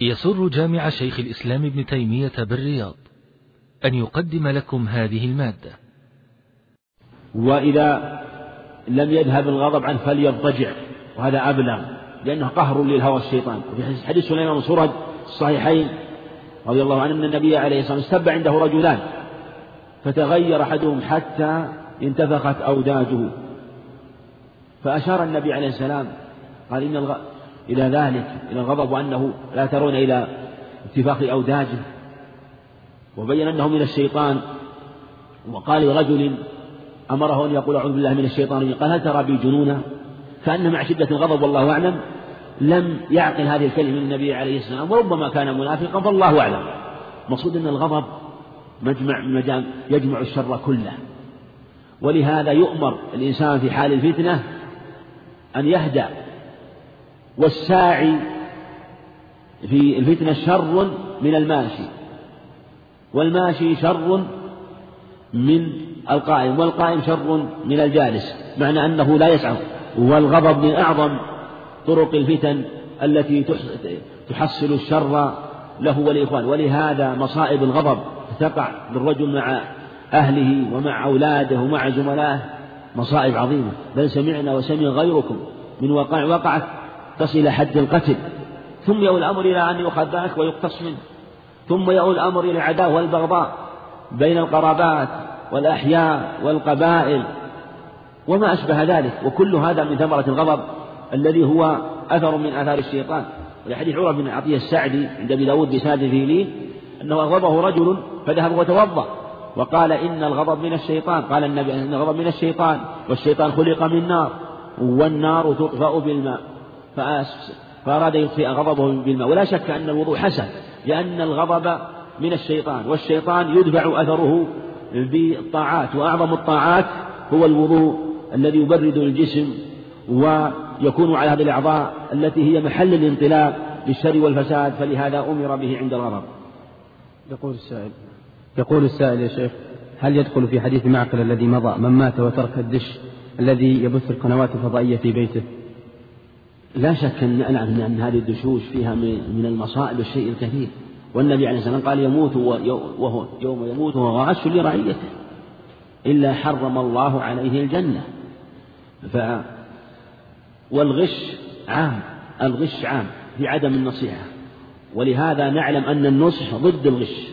يسر جامع شيخ الإسلام ابن تيمية بالرياض أن يقدم لكم هذه المادة وإذا لم يذهب الغضب عنه فليضطجع وهذا أبلغ لأنه قهر للهوى الشيطان وفي حديث سليمان بن سرد الصحيحين رضي الله عنه أن النبي عليه الصلاة والسلام استب عنده رجلان فتغير أحدهم حتى انتفخت أوداجه فأشار النبي عليه السلام قال إن. إلى ذلك إلى الغضب وأنه لا ترون إلى اتفاق أوداجه. وبين أنه من الشيطان وقال لرجل أمره أن يقول أعوذ بالله من الشيطان قال هل ترى بي جنونا؟ كأن مع شدة الغضب والله أعلم لم يعقل هذه الكلمة من النبي عليه السلام وربما كان منافقا فالله أعلم. مقصود أن الغضب مجمع مجال يجمع الشر كله. ولهذا يؤمر الإنسان في حال الفتنة أن يهدأ والساعي في الفتنة شر من الماشي والماشي شر من القائم والقائم شر من الجالس معنى أنه لا يسعى والغضب من أعظم طرق الفتن التي تحصل الشر له والإخوان ولهذا مصائب الغضب تقع للرجل مع أهله ومع أولاده ومع زملائه مصائب عظيمة. بل سمعنا وسمع غيركم من وقع وقعت تصل حد القتل ثم يؤول الأمر إلى أن يؤخذ ذلك ويقتص منه ثم يؤول الأمر إلى العداوة والبغضاء بين القرابات والأحياء والقبائل. وما أشبه ذلك وكل هذا من ثمرة الغضب الذي هو أثر من آثار الشيطان. ولحديث عمر بن عطية السعدي عند أبي داود بسند فيه أنه أغضبه رجل فذهب وتوضأ وقال إن الغضب من الشيطان قال النبي إن الغضب من الشيطان والشيطان خلق من نار والنار تطفأ بالماء. فأراد يطفئ غضبه بالماء. ولا شك أن الوضوء حسن لأن الغضب من الشيطان والشيطان يدفع أثره بالطاعات وأعظم الطاعات هو الوضوء الذي يبرد الجسم ويكون على هذه الأعضاء التي هي محل الانطلاق للشر والفساد فلهذا أمر به عند الغضب. يقول السائل يقول السائل يا شيخ هل يدخل في حديث معقل الذي مضى من مات وترك الدش الذي يبث القنوات الفضائية في بيته؟ لا شك أن نعلم أن هذه الدشوش فيها من المصائب الشيء الكثير. والنبي عليه الصلاة والسلام قال يموت وهو يوم يموت وهو غاش لرعيته. إلا حرم الله عليه الجنة. ف والغش عام. الغش عام. في عدم النصيحة. ولهذا نعلم أن النصح ضد الغش.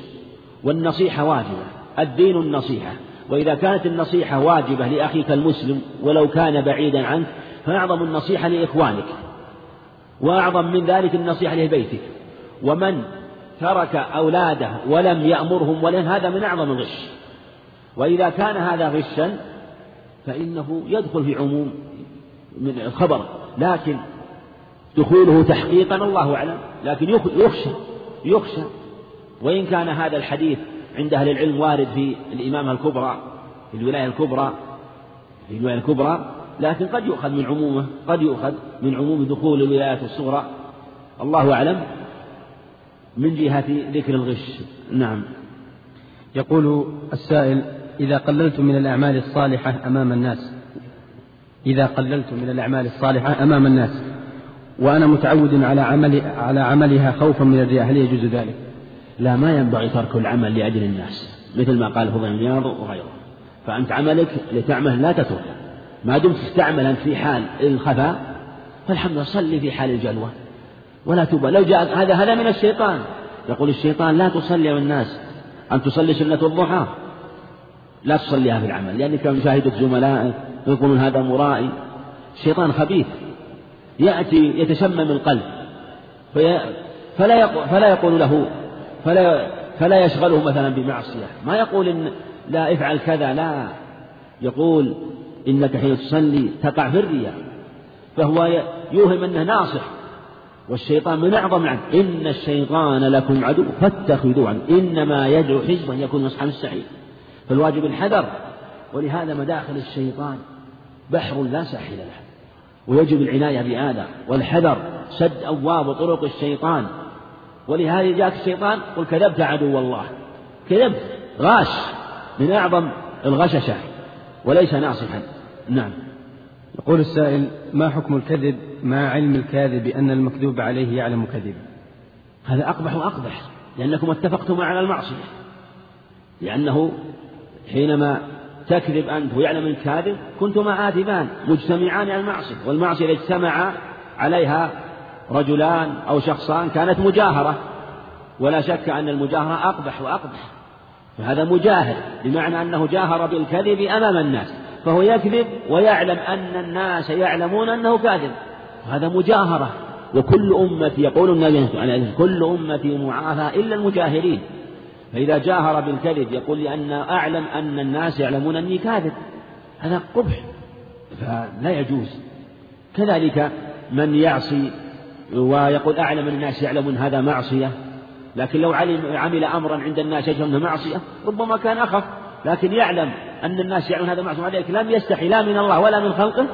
والنصيحة واجبة. الدين النصيحة. وإذا كانت النصيحة واجبة لأخيك المسلم ولو كان بعيدا عنك فأعظم النصيحة لإخوانك. وأعظم من ذلك النصيحة لبيتك. ومن ترك أولاده ولم يأمرهم ولن هذا من أعظم الغش. وإذا كان هذا غشا فإنه يدخل في عموم من الخبر. لكن دخوله تحقيقا الله أعلم. لكن يخشى يخشى. وإن كان هذا الحديث عند أهل العلم وارد في الإمامة الكبرى في الولاية الكبرى في الولاية الكبرى لكن قد يؤخذ من عمومه قد يؤخذ من عموم دخول الولايات الصغرى. الله أعلم. من جهة ذكر الغش. نعم. يقول السائل إذا قللت من الأعمال الصالحة أمام الناس. إذا قللت من الأعمال الصالحة أمام الناس. وأنا متعود على عمل على عملها خوفا من الرياء هل يجوز ذلك؟ لا ما ينبغي ترك العمل لأجل الناس مثل ما قال فضل بن وغيره. فأنت عملك لتعمل لا تتركه. ما دمت تعمل أنت في حال الخفاء فالحمد لله صلي في حال الجلوة. ولا توبى لو جاء هذا هذا من الشيطان. يقول الشيطان لا تصلي على الناس أن تصلي سنة الضحى. لا تصليها في العمل. لأنك مشاهدة زملائك يقولون هذا مرائي. الشيطان خبيث. يأتي يتشمم القلب. في فلا يقول, فلا يقول له فلا فلا يشغله مثلا بمعصية. ما يقول إن لا افعل كذا لا. يقول إنك حين تصلي تقع في الرياء فهو يوهم أنه ناصح والشيطان من أعظم العدو. إن الشيطان لكم عدو فاتخذوه عنه إنما يدعو حزبا يكون أصحاب السعير. فالواجب الحذر ولهذا مداخل الشيطان بحر لا ساحل له. ويجب العناية بهذا والحذر سد أبواب طرق الشيطان. ولهذا جاءك الشيطان قل كذبت عدو الله. كذبت غاش من أعظم الغششة وليس ناصحا. نعم. يقول السائل ما حكم الكذب مع علم الكاذب أن المكذوب عليه يعلم كذبا؟ هذا أقبح وأقبح لأنكم اتفقتم على المعصية. لأنه حينما تكذب أنت ويعلم الكاذب كنتما آثمان مجتمعان على المعصية والمعصية إذا اجتمع عليها رجلان أو شخصان كانت مجاهرة. ولا شك أن المجاهرة أقبح وأقبح فهذا مجاهر بمعنى أنه جاهر بالكذب أمام الناس. فهو يكذب ويعلم أن الناس يعلمون أنه كاذب. هذا مجاهرة. وكل أمتي يقول النبي عليه كل أمتي معافى إلا المجاهرين. فإذا جاهر بالكذب يقول لأن أعلم أن الناس يعلمون أني كاذب. هذا قبح. فلا يجوز. كذلك من يعصي ويقول أعلم الناس يعلمون هذا معصية. لكن لو علم عمل أمرا عند الناس يجهل معصية ربما كان أخف. لكن يعلم أن الناس يعلمون هذا معصية ولذلك لم يستحي لا من الله ولا من خلقه.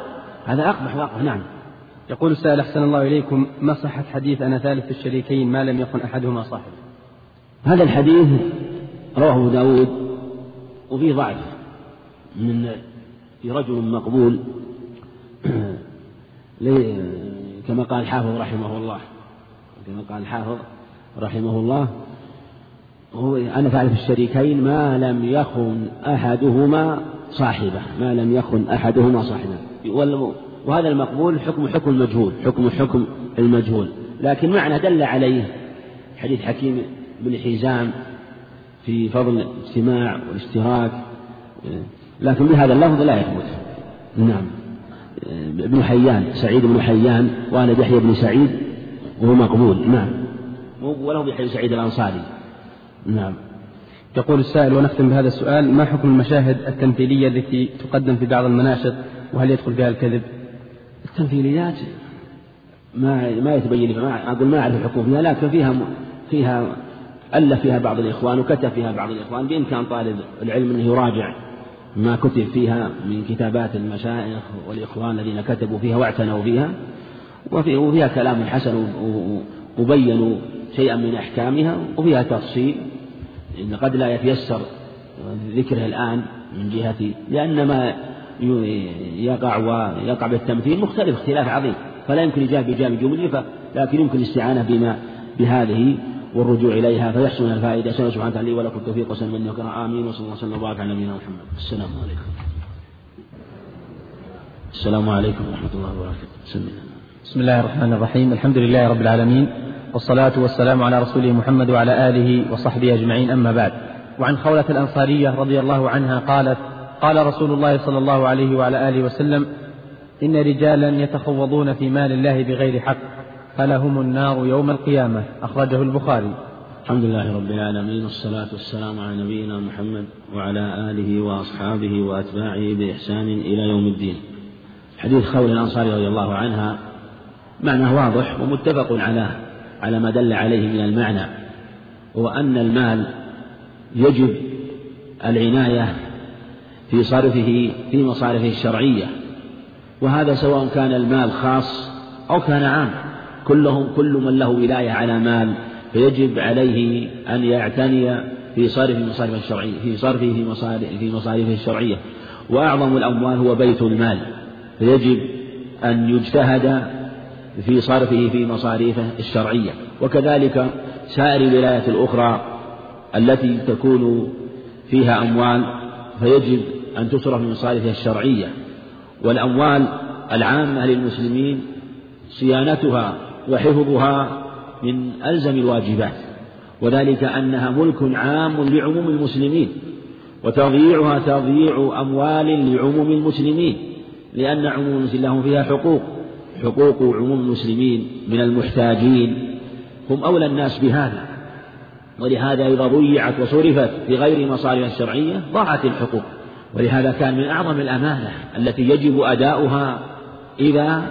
هذا أقبح وأقبح نعم. يقول السائل أحسن الله إليكم ما صحة حديث أنا ثالث الشريكين ما لم يكن أحدهما صاحب؟ هذا الحديث رواه أبو داود وفيه ضعف. من في رجل مقبول كما قال الحافظ رحمه الله. كما قال الحافظ رحمه الله هو أنا تعرف الشريكين ما لم يخن أحدهما صاحبه ما لم يخن أحدهما صاحبه. وهذا المقبول حكم حكم المجهول حكم حكم المجهول. لكن معنى دل عليه حديث حكيم بن حزام في فضل الاجتماع والاشتراك لكن بهذا اللفظ لا يثبت. نعم. ابن حيان سعيد بن حيان والد يحيى بن سعيد وهو مقبول. نعم. وله بحي سعيد الأنصاري. نعم. يقول السائل ونختم بهذا السؤال ما حكم المشاهد التمثيلية التي تقدم في بعض المناشط وهل يدخل فيها الكذب؟ التمثيليات؟ ما ما يتبين ما أقول ما أعرف الحكم فيها لكن فيها فيها ألف فيها بعض الإخوان وكتب فيها بعض الإخوان بإمكان طالب العلم أنه يراجع ما كتب فيها من كتابات المشايخ والإخوان الذين كتبوا فيها واعتنوا بها وفيها كلام حسن وبينوا شيئا من أحكامها وفيها تفصيل. إن قد لا يتيسر ذكره الآن من جهة لأن ما يقع ويقع بالتمثيل مختلف اختلاف عظيم. فلا يمكن إجابة بإجابة جملة لكن يمكن الاستعانة بما بهذه والرجوع إليها فيحسن الفائدة. أسأل سبحانه وتعالى لي ولكم التوفيق. وسلم من وكرم آمين. وصلى الله وسلم وبارك على نبينا محمد. السلام عليكم. السلام عليكم ورحمة الله وبركاته. بسم الله الرحمن الرحيم. الحمد لله رب العالمين. والصلاة والسلام على رسوله محمد وعلى آله وصحبه أجمعين. أما بعد وعن خولة الأنصارية رضي الله عنها قالت قال رسول الله صلى الله عليه وعلى آله وسلم إن رجالا يتخوضون في مال الله بغير حق فلهم النار يوم القيامة. أخرجه البخاري. الحمد لله رب العالمين والصلاة والسلام على نبينا محمد وعلى آله وأصحابه وأتباعه بإحسان إلى يوم الدين. حديث خول الأنصاري رضي الله عنها معناه واضح ومتفق على. على ما دل عليه من المعنى هو أن المال يجب العناية في صرفه في مصارفه الشرعية وهذا سواء كان المال خاص أو كان عام كلهم كل من له ولاية على مال فيجب عليه أن يعتني في صرف مصارفه الشرعية في صرفه في مصارف في مصارفه الشرعية. وأعظم الأموال هو بيت المال فيجب أن يجتهد في صرفه في مصاريفه الشرعية. وكذلك سائر الولايات الأخرى التي تكون فيها أموال فيجب أن تصرف في مصارفها الشرعية. والأموال العامة للمسلمين صيانتها وحفظها من ألزم الواجبات. وذلك أنها ملك عام لعموم المسلمين وتضييعها تضييع أموال لعموم المسلمين لأن عموم المسلمين لهم فيها حقوق. حقوق عموم المسلمين من المحتاجين هم أولى الناس بهذا. ولهذا إذا ضيعت وصرفت في غير مصاريها الشرعية ضاعت الحقوق. ولهذا كان من أعظم الأمانة التي يجب أداؤها إذا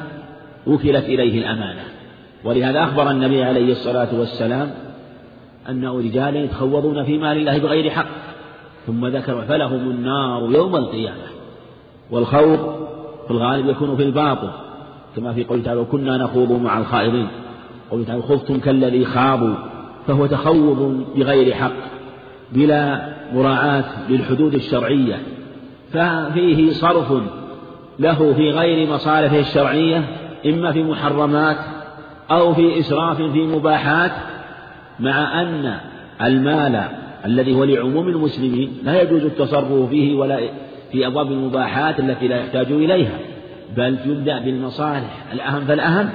وكلت إليه الأمانة. ولهذا أخبر النبي عليه الصلاة والسلام أنه رجال يتخوضون في مال الله بغير حق. ثم ذكر فلهم النار يوم القيامة. والخوض في الغالب يكون في الباطل. كما في قوله تعالى وكنا نخوض مع الخائضين قوله تعالى خذتم كالذي خاضوا فهو تخوض بغير حق بلا مراعاة للحدود الشرعية. ففيه صرف له في غير مصالحه الشرعية إما في محرمات أو في إسراف في مباحات مع أن المال الذي هو لعموم المسلمين لا يجوز التصرف فيه ولا في أبواب المباحات التي لا يحتاج إليها. بل يبدأ بالمصالح. الأهم فالأهم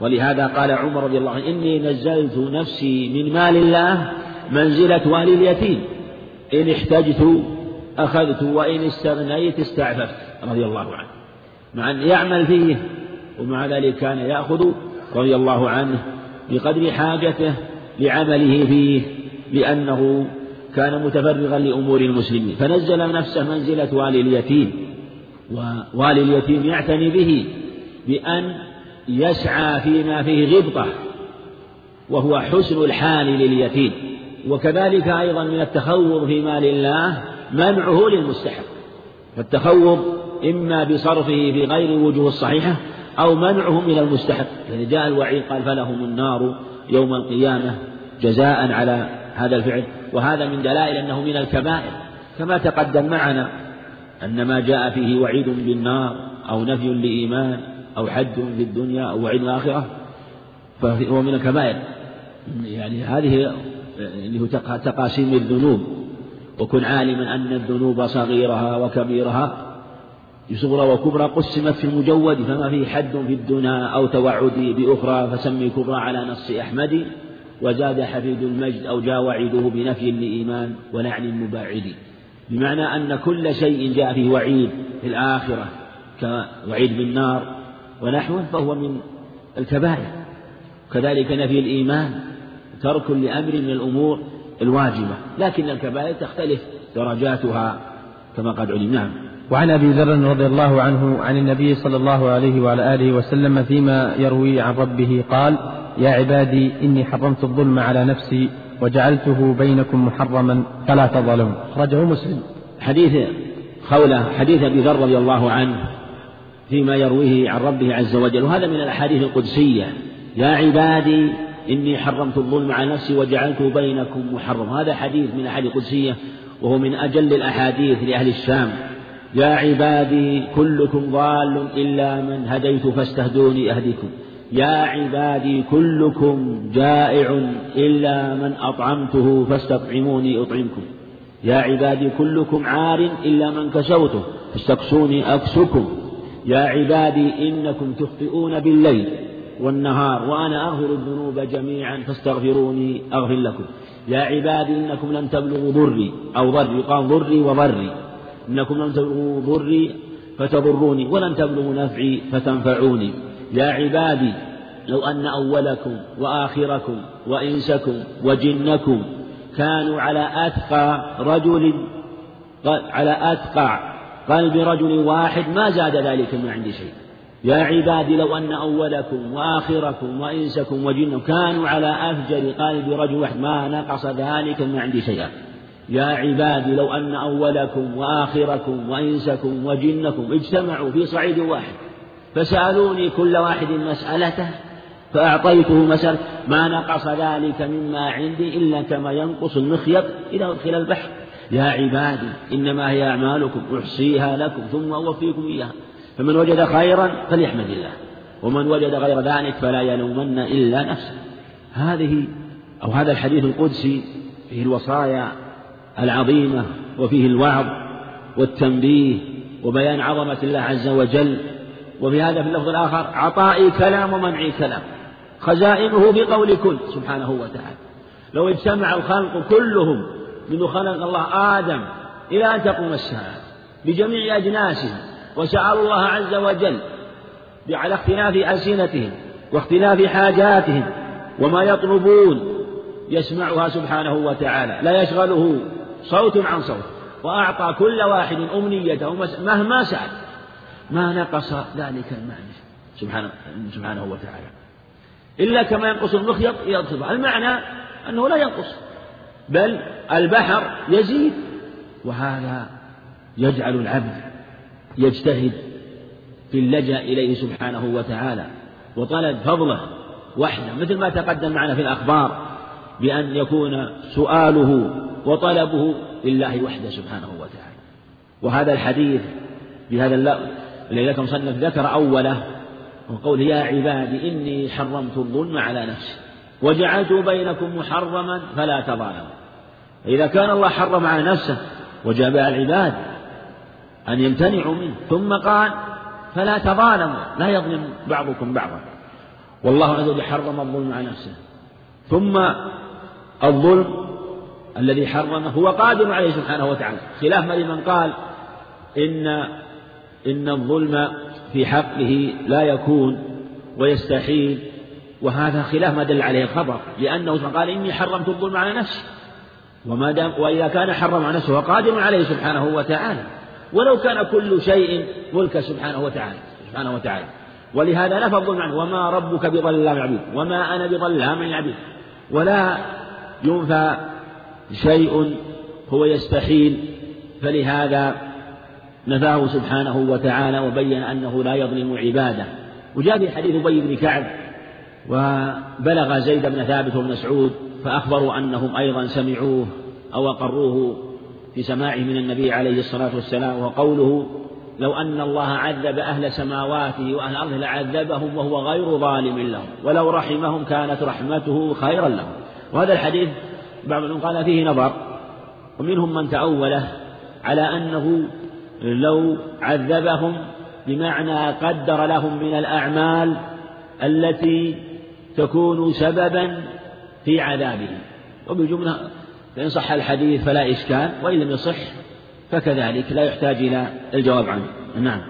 ولهذا قال عمر رضي الله عنه إني نزلت نفسي من مال الله منزلة والي اليتيم. إن احتجت أخذت وإن استغنيت استعففت رضي الله عنه. مع أن يعمل فيه ومع ذلك كان يأخذ رضي الله عنه بقدر حاجته لعمله فيه لأنه كان متفرغا لأمور المسلمين. فنزل نفسه منزلة والي اليتيم. ووالي اليتيم يعتني به بأن يسعى فيما فيه غبطة وهو حسن الحال لليتيم. وكذلك أيضا من التخوض في مال الله منعه للمستحق. فالتخوض إما بصرفه في غير الوجوه الصحيحة أو منعه من المستحق. يعني جاء الوعيد قال فلهم النار يوم القيامة جزاء على هذا الفعل. وهذا من دلائل أنه من الكبائر. كما تقدم معنا أن ما جاء فيه وعيد بالنار أو نفي لإيمان أو حد في الدنيا أو وعيد الآخرة فهو من الكبائر. يعني هذه اللي هو تقاسيم الذنوب. وكن عالما أن الذنوب صغيرها وكبيرها صغرى وكبرى قسمت في المجود فما فيه حد في الدنا أو توعد بأخرى فسمي كبرى على نص أحمد. وزاد حفيد المجد أو جاء وعيده بنفي لإيمان ولعن المباعد. بمعنى أن كل شيء جاء فيه وعيد في الآخرة كوعيد بالنار ونحوه فهو من الكبائر. كذلك نفي الإيمان ترك لأمر من الأمور الواجبة لكن الكبائر تختلف درجاتها كما قد علم. نعم. وعن أبي ذر رضي الله عنه عن النبي صلى الله عليه وعلى آله وسلم فيما يروي عن ربه قال يا عبادي إني حرمت الظلم على نفسي وجعلته بينكم محرما فلا تظلموا. أخرجه مسلم. حديث خولة حديث أبي ذر رضي الله عنه فيما يرويه عن ربه عز وجل وهذا من الأحاديث القدسية. يا عبادي إني حرمت الظلم على نفسي وجعلته بينكم محرم هذا حديث من الأحاديث القدسية وهو من أجل الأحاديث لأهل الشام. يا عبادي كلكم ضال إلا من هديت فاستهدوني أهدكم يا عبادي كلكم جائع إلا من أطعمته فاستطعموني أطعمكم. يا عبادي كلكم عار إلا من كسوته فاستكسوني أكسكم يا عبادي إنكم تخطئون بالليل والنهار وأنا أغفر الذنوب جميعا فاستغفروني أغفر لكم. يا عبادي إنكم لن تبلغوا ضري أو ضري قال ضري وضري. إنكم لن تبلغوا ضري فتضروني ولن تبلغوا نفعي فتنفعوني. يا عبادي لو أن أولكم وآخركم وإنسكم وجنكم كانوا على أتقى رجل على أتقى قلب رجل واحد ما زاد ذلك من عندي شيء. يا عبادي لو أن أولكم وآخركم وإنسكم وجنكم كانوا على أفجر قلب رجل واحد ما نقص ذلك من عندي شيئا. يا عبادي لو أن أولكم وآخركم وإنسكم وجنكم اجتمعوا في صعيد واحد فسألوني كل واحد مسألته فأعطيته مسألة ما نقص ذلك مما عندي إلا كما ينقص المخيط إذا أدخل البحر. يا عبادي إنما هي أعمالكم أحصيها لكم ثم أوفيكم إياها. فمن وجد خيرا فليحمد الله ومن وجد غير ذلك فلا يلومن إلا نفسه. هذه أو هذا الحديث القدسي فيه الوصايا العظيمة وفيه الوعظ والتنبيه وبيان عظمة الله عز وجل وفي هذا في اللفظ الآخر عطائي كلام ومنعي كلام. خزائنه بقول كل سبحانه وتعالى. لو اجتمع الخلق كلهم منذ خلق الله آدم إلى أن تقوم الساعة بجميع أجناسهم وسألوا الله عز وجل على اختلاف ألسنتهم واختلاف حاجاتهم وما يطلبون يسمعها سبحانه وتعالى. لا يشغله صوت عن صوت. وأعطى كل واحد أمنيته مهما سأل. ما نقص ذلك المعنى. سبحانه, سبحانه وتعالى. إلا كما ينقص المخيط يغصب. المعنى أنه لا ينقص. بل البحر يزيد وهذا يجعل العبد يجتهد في اللجأ إليه سبحانه وتعالى. وطلب فضله وحده مثل ما تقدم معنا في الأخبار بأن يكون سؤاله وطلبه لله وحده سبحانه وتعالى. وهذا الحديث بهذا ذكر مصنف ذكر أوله وقول يا عبادي إني حرمت الظلم على نفسي وجعلت بينكم محرما فلا تظالموا. إذا كان الله حرم على نفسه وجاب على العباد أن يمتنعوا منه ثم قال فلا تظالموا لا يظلم بعضكم بعضا. والله عز وجل حرم الظلم على نفسه. ثم الظلم الذي حرمه هو قادر عليه سبحانه وتعالى. خلاف ما لمن قال إن إن الظلم في حقه لا يكون ويستحيل وهذا خلاف ما دل عليه الخبر لأنه قال إني حرمت الظلم على نفسي وما دام وإذا كان حرم على نفسه فقادر عليه سبحانه وتعالى ولو كان كل شيء ملك سبحانه وتعالى سبحانه وتعالى. ولهذا نفى الظلم عنه وما ربك بظلام العبيد وما أنا بظلام العبيد. ولا ينفى شيء هو يستحيل فلهذا نفاه سبحانه وتعالى وبين أنه لا يظلم عباده. وجاء في حديث أبي بن كعب وبلغ زيد بن ثابت بن مسعود فأخبروا أنهم أيضا سمعوه أو أقروه في سماعه من النبي عليه الصلاة والسلام وقوله لو أن الله عذب أهل سماواته وأهل أرضه لعذبهم وهو غير ظالم لهم ولو رحمهم كانت رحمته خيرا لهم. وهذا الحديث بعض قال فيه نظر ومنهم من تأوله على أنه لو عذبهم بمعنى قدر لهم من الأعمال التي تكون سببا في عذابهم. وبالجملة فإن صح الحديث فلا إشكال وإن لم يصح فكذلك لا يحتاج إلى الجواب عنه. نعم.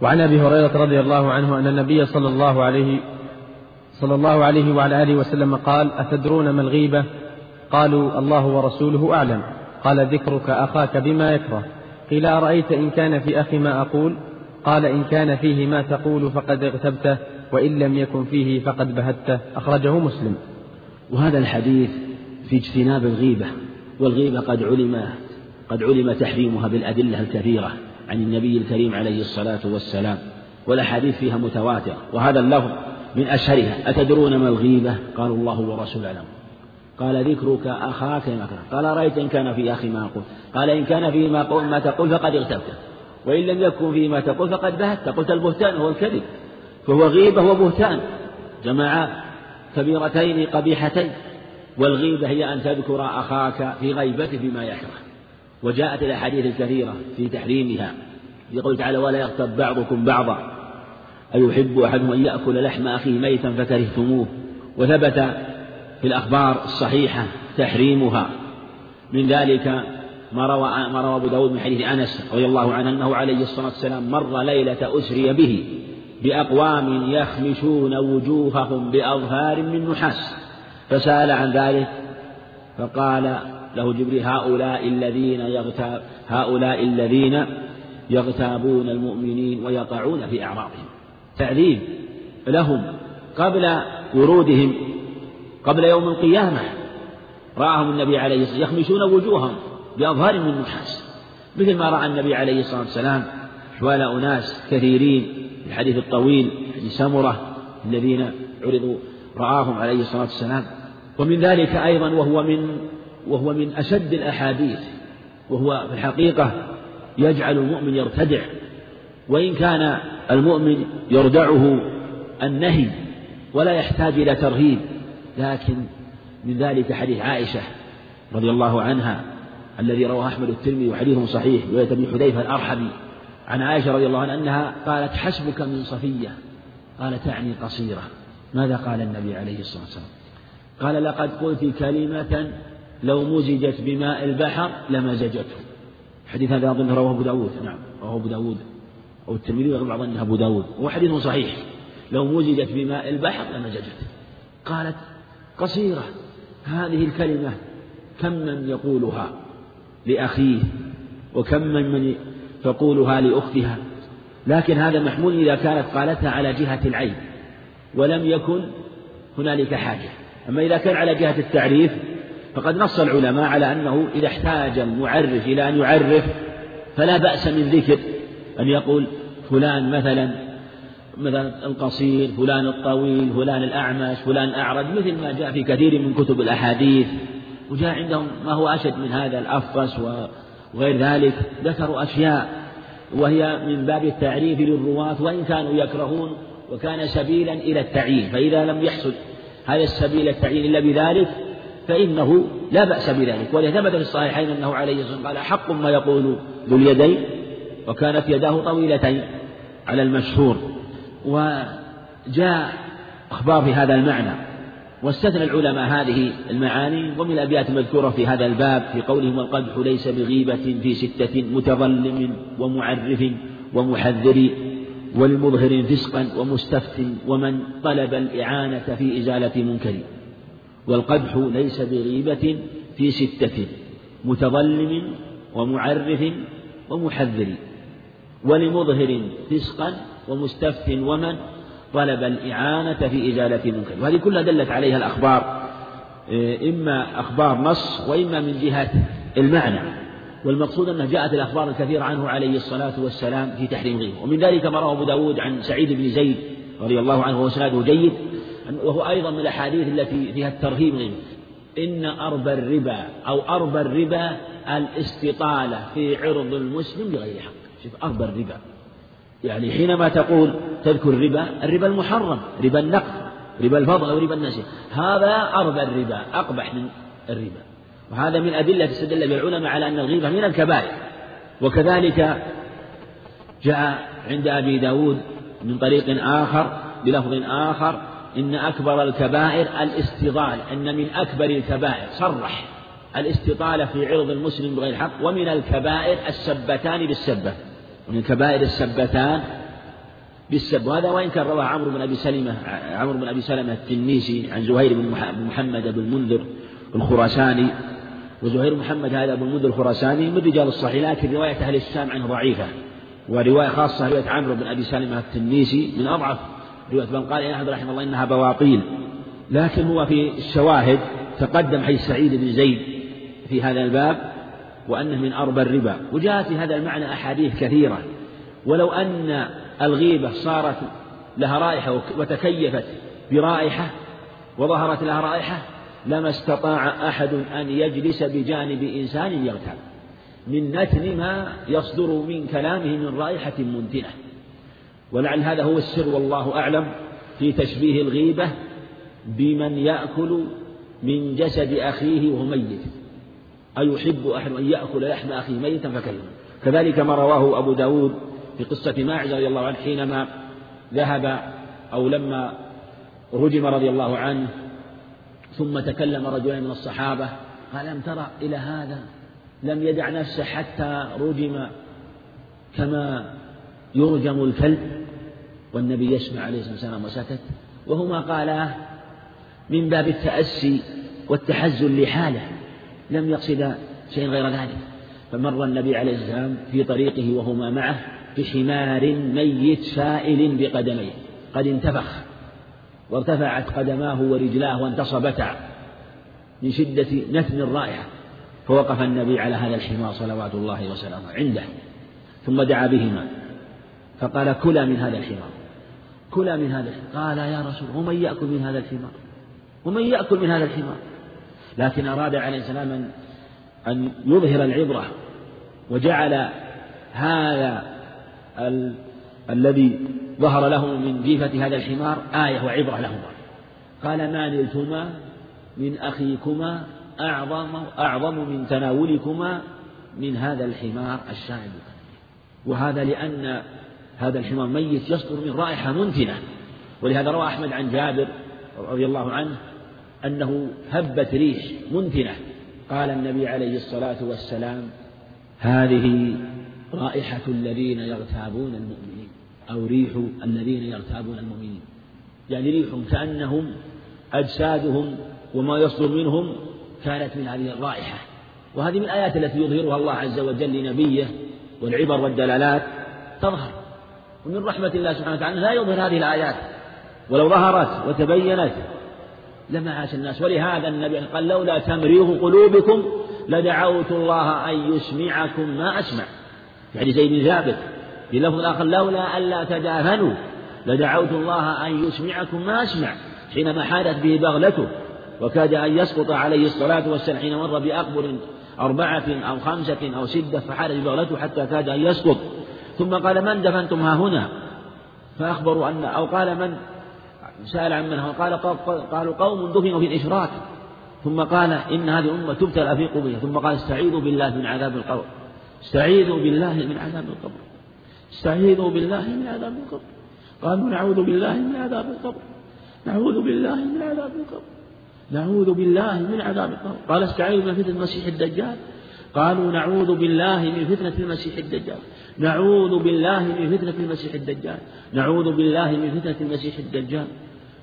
وعن أبي هريرة رضي الله عنه أن النبي صلى الله عليه صلى الله عليه وعلى آله وسلم قال أتدرون ما الغيبة؟ قالوا الله ورسوله أعلم. قال ذكرك أخاك بما يكره. قيل أرأيت إن كان في أخي ما أقول؟ قال إن كان فيه ما تقول فقد اغتبته وإن لم يكن فيه فقد بهته. أخرجه مسلم. وهذا الحديث في اجتناب الغيبة والغيبة قد علم قد علم تحريمها بالأدلة الكثيرة عن النبي الكريم عليه الصلاة والسلام والأحاديث فيها متواترة. وهذا اللفظ من أشهرها. أتدرون ما الغيبة؟ قالوا الله ورسوله أعلم. قال ذكرك أخاك ما كان قال رأيت إن كان في أخي ما أقول قال إن كان فيه ما, ما تقول فقد اغتبته وإن لم يكن فيه ما تقول فقد بهت. قلت البهتان هو الكذب. فهو غيبة وبهتان جمع كبيرتين قبيحتين. والغيبة هي أن تذكر أخاك في غيبته بما يكره وجاءت الأحاديث الكثيرة في تحريمها. يقول تعالى ولا يغتب بعضكم بعضا. أيحب أحدهم أن يأكل لحم أخيه ميتا فكرهتموه. وثبت في الأخبار الصحيحة تحريمها. من ذلك ما روى ما روى أبو داود من حديث أنس رضي الله عنه أنه عليه الصلاة والسلام مر ليلة أسري به بأقوام يخمشون وجوههم بأظهار من نحاس. فسأل عن ذلك فقال له جبريل هؤلاء الذين يغتاب هؤلاء الذين يغتابون المؤمنين ويقعون في أعراضهم. تعذيب لهم قبل ورودهم قبل يوم القيامة رآهم النبي عليه الصلاة والسلام يخمشون وجوههم بأظهار من نحاس مثل ما رأى النبي عليه الصلاة والسلام أحوال أناس كثيرين الحديث الطويل حديث سمرة الذين عرضوا رآهم عليه الصلاة والسلام. ومن ذلك أيضا وهو من وهو من أشد الأحاديث وهو في الحقيقة يجعل المؤمن يرتدع. وإن كان المؤمن يردعه النهي ولا يحتاج إلى ترهيب لكن من ذلك حديث عائشة رضي الله عنها الذي رواه أحمد الترمذي وحديث صحيح رواية أبي حذيفة الأرحبي عن عائشة رضي الله عنها أنها قالت حسبك من صفية. قال تعني قصيرة. ماذا قال النبي عليه الصلاة والسلام؟ قال لقد قلت كلمة لو مزجت بماء البحر لمزجته حديث هذا أظن رواه أبو داود. نعم رواه أبو داود أو الترمذي وغير بعض أنه أبو داود. هو حديث صحيح. لو مزجت بماء البحر لمزجته قالت قصيرة. هذه الكلمة كم من يقولها لأخيه وكم من من تقولها لأختها. لكن هذا محمول إذا كانت قالتها على جهة العين. ولم يكن هنالك حاجة. أما إذا كان على جهة التعريف فقد نص العلماء على أنه إذا احتاج المعرف إلى أن يعرف فلا بأس من ذكر أن يقول فلان مثلا مثلا القصير فلان الطويل فلان الأعمش فلان الأعرج مثل ما جاء في كثير من كتب الأحاديث. وجاء عندهم ما هو أشد من هذا الأفقس وغير ذلك. ذكروا أشياء وهي من باب التعريف للرواة وإن كانوا يكرهون وكان سبيلا إلى التعيين. فإذا لم يحصل هذا السبيل التعيين إلا بذلك فإنه لا بأس بذلك. ولهذا ثبت في الصحيحين أنه عليه الصلاة والسلام قال حق ما يقول ذو اليدين وكانت يداه طويلتين على المشهور. وجاء أخبار في هذا المعنى واستثنى العلماء هذه المعاني ومن الأبيات المذكورة في هذا الباب في قولهم والقدح ليس بغيبة في ستة متظلم ومعرف ومحذر ولمظهر فسقا ومستفت ومن طلب الإعانة في إزالة منكر والقدح ليس بغيبة في ستة متظلم ومعرف ومحذر. ولمظهر فسقا ومستفت ومن طلب الإعانة في إزالة منكر وهذه كلها دلت عليها الأخبار إيه، إما أخبار نص وإما من جهة المعنى. والمقصود أنها جاءت الأخبار الكثيرة عنه عليه الصلاة والسلام في تحريم غيره. ومن ذلك ما رواه أبو داود عن سعيد بن زيد رضي الله عنه وسناده جيد وهو أيضا من الأحاديث التي فيها الترهيب غيره. إن أربى الربا أو أربى الربا الاستطالة في عرض المسلم بغير حق. شوف أربى الربا يعني حينما تقول تذكر الربا الربا المحرم ربا النقد ربا الفضل أو ربا النسي هذا أربى الربا أقبح من الربا. وهذا من أدلة استدل بها العلماء على أن الغيبة من الكبائر. وكذلك جاء عند أبي داود من طريق آخر بلفظ آخر إن أكبر الكبائر الاستضال أن من أكبر الكبائر. صرح الاستطالة في عرض المسلم بغير حق ومن الكبائر السبتان بالسبة. ومن كبائر السبتان بالسب. وهذا وإن كان رواه عمرو بن أبي سلمة عمرو بن أبي سلمة التنيسي عن زهير بن محمد بن المنذر الخراساني. وزهير محمد هذا أبو المنذر الخراساني من رجال الصحيح لكن رواية أهل الشام عنه ضعيفة. ورواية خاصة رواية عمرو بن أبي سلمة التنيسي من أضعف رواية. من قال أحمد رحمه الله إنها بواطيل لكن هو في الشواهد تقدم حيث سعيد بن زيد في هذا الباب. وأنه من أربى الربا. وجاءت في هذا المعنى أحاديث كثيرة. ولو أن الغيبة صارت لها رائحة وتكيفت برائحة وظهرت لها رائحة لما استطاع أحد أن يجلس بجانب إنسان يغتاب. من نتن ما يصدر من كلامه من رائحة منتنة. ولعل هذا هو السر والله أعلم في تشبيه الغيبة بمن يأكل من جسد أخيه وهو ميت. أيحب أحد أن يأكل لحم أخيه ميتا فكلمه كذلك ما رواه أبو داود في قصة ماعز رضي الله عنه حينما ذهب أو لما رجم رضي الله عنه ثم تكلم رجلان من الصحابة قال ألم ترى إلى هذا؟ لم يدع نفسه حتى رجم كما يرجم الكلب. والنبي يسمع عليه الصلاة والسلام وسكت. وهما قالا من باب التأسي والتحزن لحاله. لم يقصد شيء غير ذلك. فمر النبي عليه السلام في طريقه وهما معه بحمار ميت سائل بقدميه. قد انتفخ. وارتفعت قدماه ورجلاه وانتصبتا من شدة نتن الرائحة فوقف النبي على هذا الحمار صلوات الله وسلامه عنده. ثم دعا بهما. فقال كلا من هذا الحمار. كلا من هذا الحمار. قال يا رسول ومن يأكل من هذا الحمار؟ ومن يأكل من هذا الحمار؟ لكن أراد عليه السلام أن يظهر العبرة وجعل هذا ال... الذي ظهر له من جيفة هذا الحمار آية وعبرة لهما. قال ما نلتما من أخيكما أعظم أعظم من تناولكما من هذا الحمار الشاعب وهذا لأن هذا الحمار ميت يصدر من رائحة منتنة. ولهذا روى أحمد عن جابر رضي الله عنه أنه هبت ريح منتنة. قال النبي عليه الصلاة والسلام هذه رائحة الذين يغتابون المؤمنين أو ريح الذين يغتابون المؤمنين. يعني ريح كأنهم أجسادهم وما يصدر منهم كانت من هذه الرائحة. وهذه من الآيات التي يظهرها الله عز وجل لنبيه والعبر والدلالات تظهر. ومن رحمة الله سبحانه وتعالى لا يظهر هذه الآيات. ولو ظهرت وتبينت لما عاش الناس. ولهذا النبي قال لولا تمريغ قلوبكم لدعوت الله أن يسمعكم ما أسمع. يعني زي بن ثابت في لفظ آخر لولا ألا تدافنوا لدعوت الله أن يسمعكم ما أسمع حينما حادت به بغلته وكاد أن يسقط عليه الصلاة والسلام حين مر بأقبر أربعة أو خمسة أو ستة فحادت بغلته حتى كاد أن يسقط. ثم قال من دفنتم ها هنا؟ فأخبروا أن أو قال من سأل عن من هو قال قالوا قوم دفنوا في الإشراك. ثم قال إن هذه الأمة تبتلى في قبورها. ثم قال استعيذوا بالله من عذاب القبر. استعيذوا بالله من عذاب القبر. استعيذوا بالله من عذاب القبر. قالوا نعوذ بالله من عذاب القبر. نعوذ بالله من عذاب القبر. نعوذ بالله من عذاب القبر. قال استعيذوا من فتنة المسيح الدجال. قالوا نعوذ بالله من فتنة المسيح الدجال. نعوذ بالله من فتنة المسيح الدجال. نعوذ بالله من فتنة المسيح الدجال.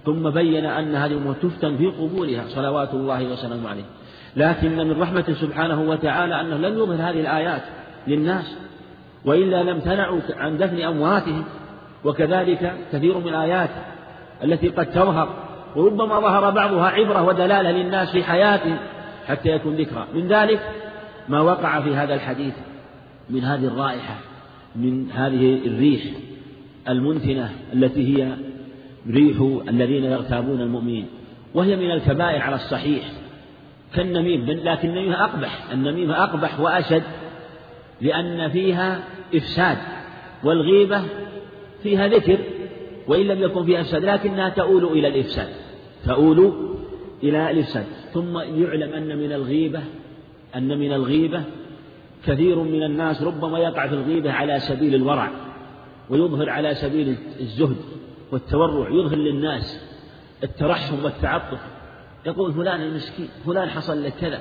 ثم بين أن هذه الأمور تفتن في قبورها صلوات الله وسلامه عليه. لكن من رحمته سبحانه وتعالى أنه لم يظهر هذه الآيات للناس وإلا لم تنعوا عن دفن أمواتهم. وكذلك كثير من الآيات التي قد تظهر وربما ظهر بعضها عبرة ودلالة للناس في حياتهم حتى يكون ذكرى. من ذلك ما وقع في هذا الحديث من هذه الرائحة من هذه الريح المنتنة التي هي ريح الذين يغتابون المؤمنين. وهي من الكبائر على الصحيح. كالنميم لكن النميمة أقبح. النميمة أقبح وأشد لأن فيها إفساد والغيبة فيها ذكر وإن لم يكن فيها إفساد لكنها تؤول إلى الإفساد. تؤول إلى الإفساد. ثم يعلم أن من الغيبة أن من الغيبة كثير من الناس ربما يقع في الغيبة على سبيل الورع ويظهر على سبيل الزهد. والتورع يظهر للناس الترحم والتعطف. يقول فلان المسكين فلان حصل لك كذا.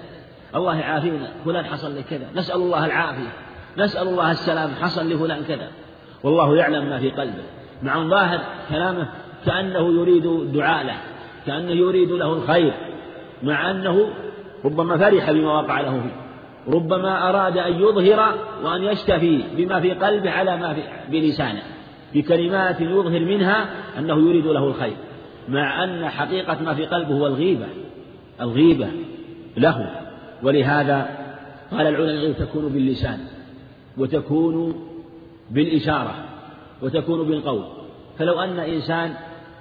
الله يعافينا فلان حصل لك كذا. نسأل الله العافية. نسأل الله السلام حصل لفلان كذا. والله يعلم ما في قلبه. مع ظاهر كلامه كأنه يريد دعاء له كأنه يريد له الخير. مع أنه ربما فرح بما وقع له فيه. ربما أراد أن يظهر وأن يشتفي بما في قلبه على ما في بلسانه. بكلمات يظهر منها أنه يريد له الخير مع أن حقيقة ما في قلبه هو الغيبة الغيبة له. ولهذا قال العلماء تكون باللسان وتكون بالإشارة وتكون بالقول. فلو أن إنسان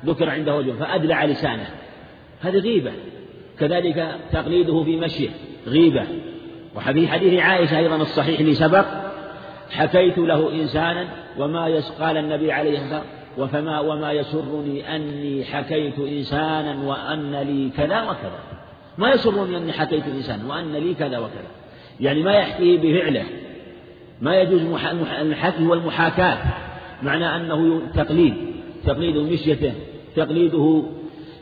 ذكر عنده وجه فأدلع لسانه هذه غيبة. كذلك تقليده في مشيه غيبة. وفي حديث عائشة أيضا الصحيح اللي سبق حكيت له إنسانا وما يس قال النبي عليه الصلاة والسلام وفما وما يسرني أني حكيت إنسانا وأن لي كذا وكذا. ما يسرني أني حكيت إنسانا وأن لي كذا وكذا. يعني ما يحكيه بفعله. ما يجوز الحكي والمحاكاة معنى أنه تقليد. تقليد مشيته تقليده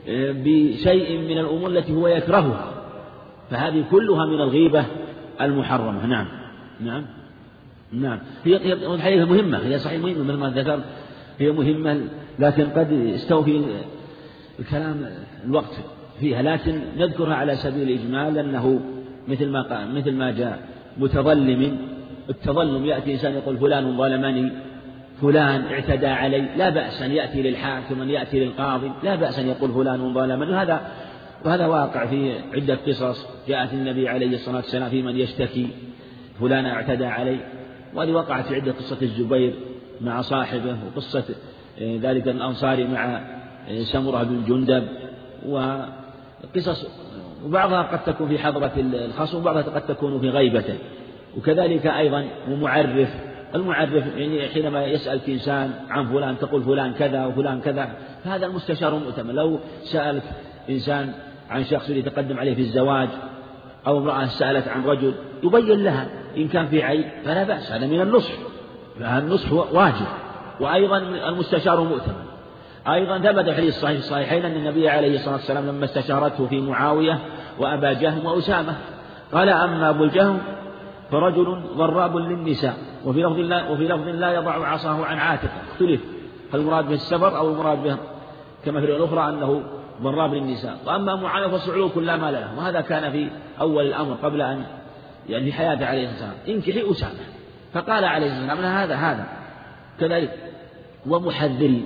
آه، بشيء من الأمور التي هو يكرهها. فهذه كلها من الغيبة المحرمة. نعم. نعم. نعم. هي هي مهمة. هي صحيح مهمة مثل ما ذكرت. هي مهمة لكن قد يستوفي الكلام الوقت فيها. لكن نذكرها على سبيل الإجمال أنه مثل ما مثل ما جاء متظلم. التظلم يأتي إنسان يقول فلان ظلمني فلان اعتدى علي. لا بأس أن يأتي للحاكم أن يأتي للقاضي. لا بأس أن يقول فلان ظلمني. وهذا وهذا واقع في عدة قصص. جاءت النبي عليه الصلاة والسلام في من يشتكي فلان اعتدى علي. وهذه وقعت في عدة قصة الزبير مع صاحبه وقصة آه، ذلك الأنصاري مع آه، سمرة بن جندب وقصص وبعضها قد تكون في حضرة الخصم وبعضها قد تكون في غيبته. وكذلك أيضا ومعرف المعرف يعني حينما يسألك إنسان عن فلان تقول فلان كذا وفلان كذا فهذا المستشار مؤتمن لو سألك إنسان عن شخص يتقدم عليه في الزواج أو امرأة سألت عن رجل يبين لها إن كان في عيب فلا بأس هذا من النصح النصح واجب وأيضا المستشار مؤتمن. أيضا ثبت الحديث الصحيح الصحيحين أن النبي عليه الصلاة والسلام لما استشارته في معاوية وأبا جهم وأسامة قال أما أبو الجهم فرجل ضراب للنساء وفي لفظ لا وفي لفظ لا يضع عصاه عن عاتقه اختلف هل المراد به السفر أو المراد به كما في الأخرى أنه ضراب للنساء؟ وأما معاوية فصعلوا كل ما له وهذا كان في أول الأمر قبل أن يعني حياته عليه الصلاة والسلام. انكحي أسامة. فقال عليه الصلاة والسلام هذا هذا. كذلك ومحذري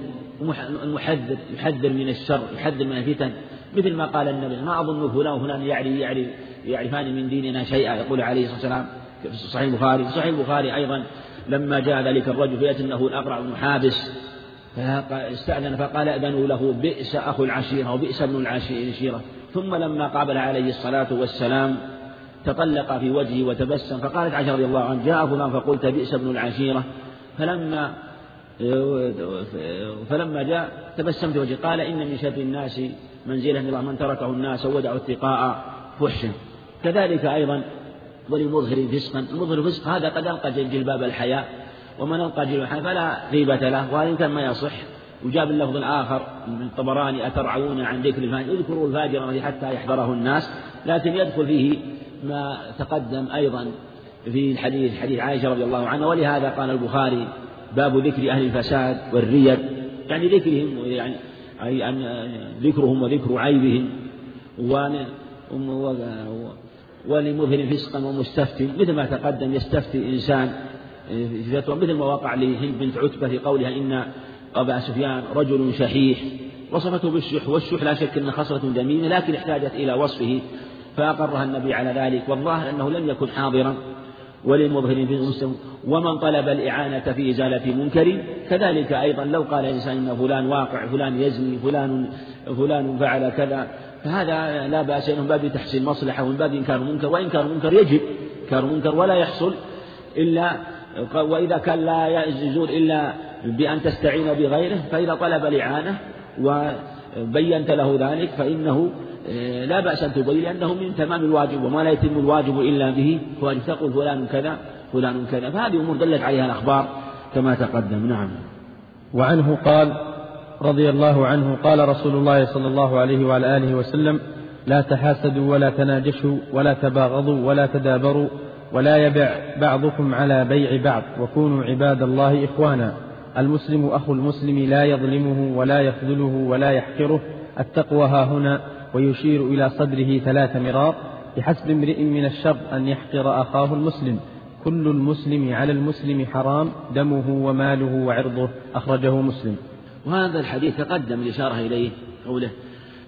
المحذر يحذر من الشر يحذر من الفتن. مثل ما قال النبي ما أظن فلان وفلان يعرف يعرف يعرفان من ديننا شيئا. يقول عليه الصلاة والسلام في صحيح البخاري في صحيح البخاري أيضا لما جاء ذلك الرجل فيأتي أنه الأقرع بن حابس. فاستأذن فقال أذنوا له بئس أخو العشيرة وبئس ابن العشيرة. ثم لما قابل عليه الصلاة والسلام تطلق في وجهه وتبسم فقالت عائشة رضي الله عنها جاء فلان فقلت بئس ابن العشيرة. فلما فلما جاء تبسمت وجهي قال إن من شر الناس منزلة الله من تركه الناس ودعوا اتقاء فحش كذلك أيضا ولمظهر فسقا. المظهر فسق هذا قد ألقى جلباب الحياء ومن ألقى جلباب الحياء فلا غيبة له وهذا كان ما يصح. وجاب اللفظ الآخر من الطبراني أترعون عن ذكر الفاجر؟ اذكروا الفاجر حتى يحضره الناس لكن يدخل فيه ما تقدم أيضا في الحديث حديث عائشة رضي الله عنها ولهذا قال البخاري باب ذكر أهل الفساد والريب. يعني ذكرهم يعني أي أن ذكرهم وذكر عيبهم ولمظهر فسقا ومستفتي. مثل ما تقدم يستفتي إنسان في فتوى مثل ما وقع لهند بنت عتبة في قولها إن أبا سفيان رجل شحيح وصفته بالشح والشح لا شك أنه خصلة ذميمة لكن احتاجت إلى وصفه. فأقرها النبي على ذلك والظاهر أنه لم يكن حاضرا وللمظهر في المسلم ومن طلب الإعانة في إزالة منكر كذلك أيضا لو قال الإنسان إن فلان واقع فلان يزني فلان فلان فعل كذا فهذا لا بأس من باب تحسين مصلحة ومن باب إنكار المنكر وإنكار المنكر يجب إنكار المنكر ولا يحصل إلا وإذا كان لا يزول إلا بأن تستعين بغيره فإذا طلب الإعانة وبينت له ذلك فإنه لا بأس أن تبين لأنه من تمام الواجب وما لا يتم الواجب إلا به فواجب تقول فلان كذا فلان كذا. فهذه أمور دلت عليها الأخبار كما تقدم. نعم. وعنه قال رضي الله عنه قال رسول الله صلى الله عليه وعلى آله وسلم لا تحاسدوا ولا تناجشوا ولا تباغضوا ولا تدابروا ولا يبع بعضكم على بيع بعض وكونوا عباد الله إخوانا. المسلم أخو المسلم لا يظلمه ولا يخذله ولا يحقره. التقوى ها هنا ويشير إلى صدره ثلاث مرار بحسب امرئ من الشر أن يحقر أخاه المسلم. كل المسلم على المسلم حرام دمه وماله وعرضه أخرجه مسلم. وهذا الحديث تقدم الإشارة إليه قوله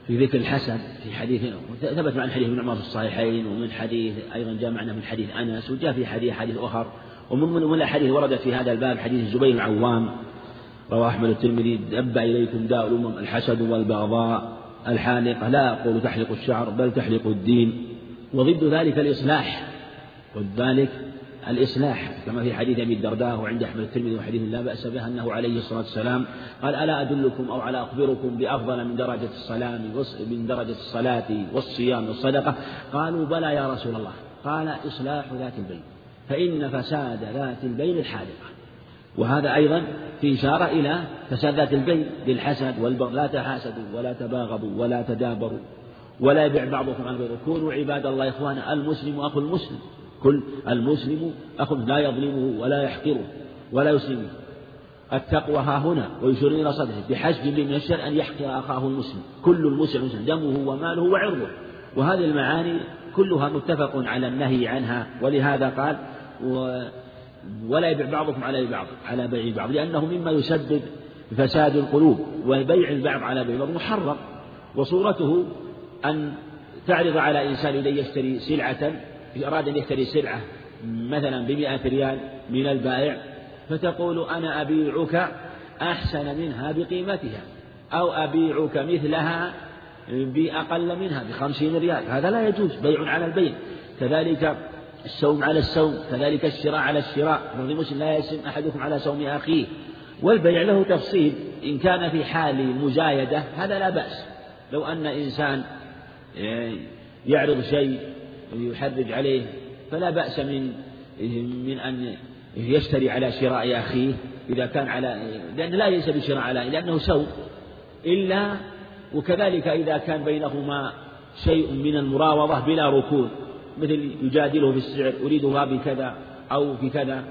في ذكر الحسن في حديث ثبت مع حديث ابن عمر في الصحيحين ومن حديث أيضا جاء معنا من حديث أنس وجاء في حديث حديث أخر. ومن من الأحاديث وردت في هذا الباب حديث الزبير العوام رواه أحمد الترمذي دب إليكم داء الأمم الحسد والبغضاء. الحالقة لا أقول تحلق الشعر بل تحلق الدين. وضد ذلك الإصلاح ضد ذلك الإصلاح. كما في حديث أبي الدرداء وعند أحمد الترمذي وحديث لا بأس به أنه عليه الصلاة والسلام قال ألا أدلكم أو على أخبركم بأفضل من درجة الصلاة من درجة الصلاة والصيام والصدقة؟ قالوا بلى يا رسول الله. قال إصلاح ذات البين فإن فساد ذات البين الحالقة وهذا أيضا في إشارة إلى فساد ذات البين بالحسد والبغض لا تحاسدوا ولا تباغضوا ولا تدابروا ولا يبيع بعضكم عن بعض كونوا عباد الله إخوانا المسلم أخو المسلم. كل المسلم أخو لا يظلمه ولا يحقره ولا يسلمه. التقوى ها هنا ويشير إلى صدره. بحسب من الشر أن يحقر أخاه المسلم. كل المسلم مسلم دمه وماله وعرضه. وهذه المعاني كلها متفق على النهي عنها. ولهذا قال ولا يبيع بعضكم على بعض على بيع بعض لأنه مما يسبب فساد القلوب وبيع البعض على بيع بعض محرم. وصورته أن تعرض على إنسان إليه يشتري سلعة أراد أن يشتري سلعة مثلا بمئة ريال من البائع فتقول أنا أبيعك أحسن منها بقيمتها أو أبيعك مثلها بأقل منها بخمسين ريال. هذا لا يجوز بيع على البيع. كذلك السوم على السوم كذلك الشراء على الشراء. رضي مسلم لا يسم أحدكم على سوم أخيه. والبيع له تفصيل إن كان في حال مزايدة هذا لا بأس. لو أن إنسان آه، يعرض شيء ويحرج عليه فلا بأس من من أن يشتري على شراء أخيه إذا كان على لأن لا ليس بشراء على لأنه سوء. إلا وكذلك إذا كان بينهما شيء من المراوضة بلا ركون. مثل يجادله في السعر أريدها بكذا أو بكذا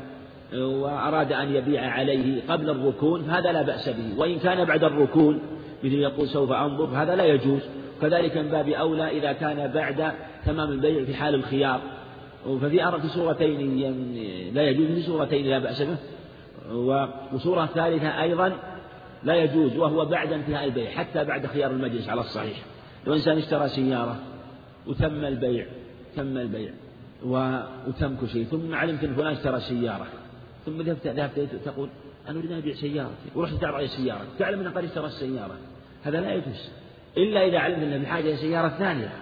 وأراد أن يبيع عليه قبل الركون هذا لا بأس به. وإن كان بعد الركون مثل يقول سوف أنظر هذا لا يجوز. كذلك من باب أولى إذا كان بعد تمام البيع في حال الخيار. ففي في صورتين لا يجوز في صورتين لا بأس به. وصورة ثالثة أيضا لا يجوز وهو بعد انتهاء البيع حتى بعد خيار المجلس على الصحيح. لو إنسان اشترى سيارة وتم البيع تم البيع وتم كل شيء. ثم علمت أن فلان اشترى سيارة. ثم ذهبت ذهبت تقول أنا أريد أن أبيع سيارتي. ورحت تعرض علي سيارة تعلم أنه قد اشترى السيارة. هذا لا يجوز. إلا إذا علمت أنه بحاجة إلى سيارة ثانية.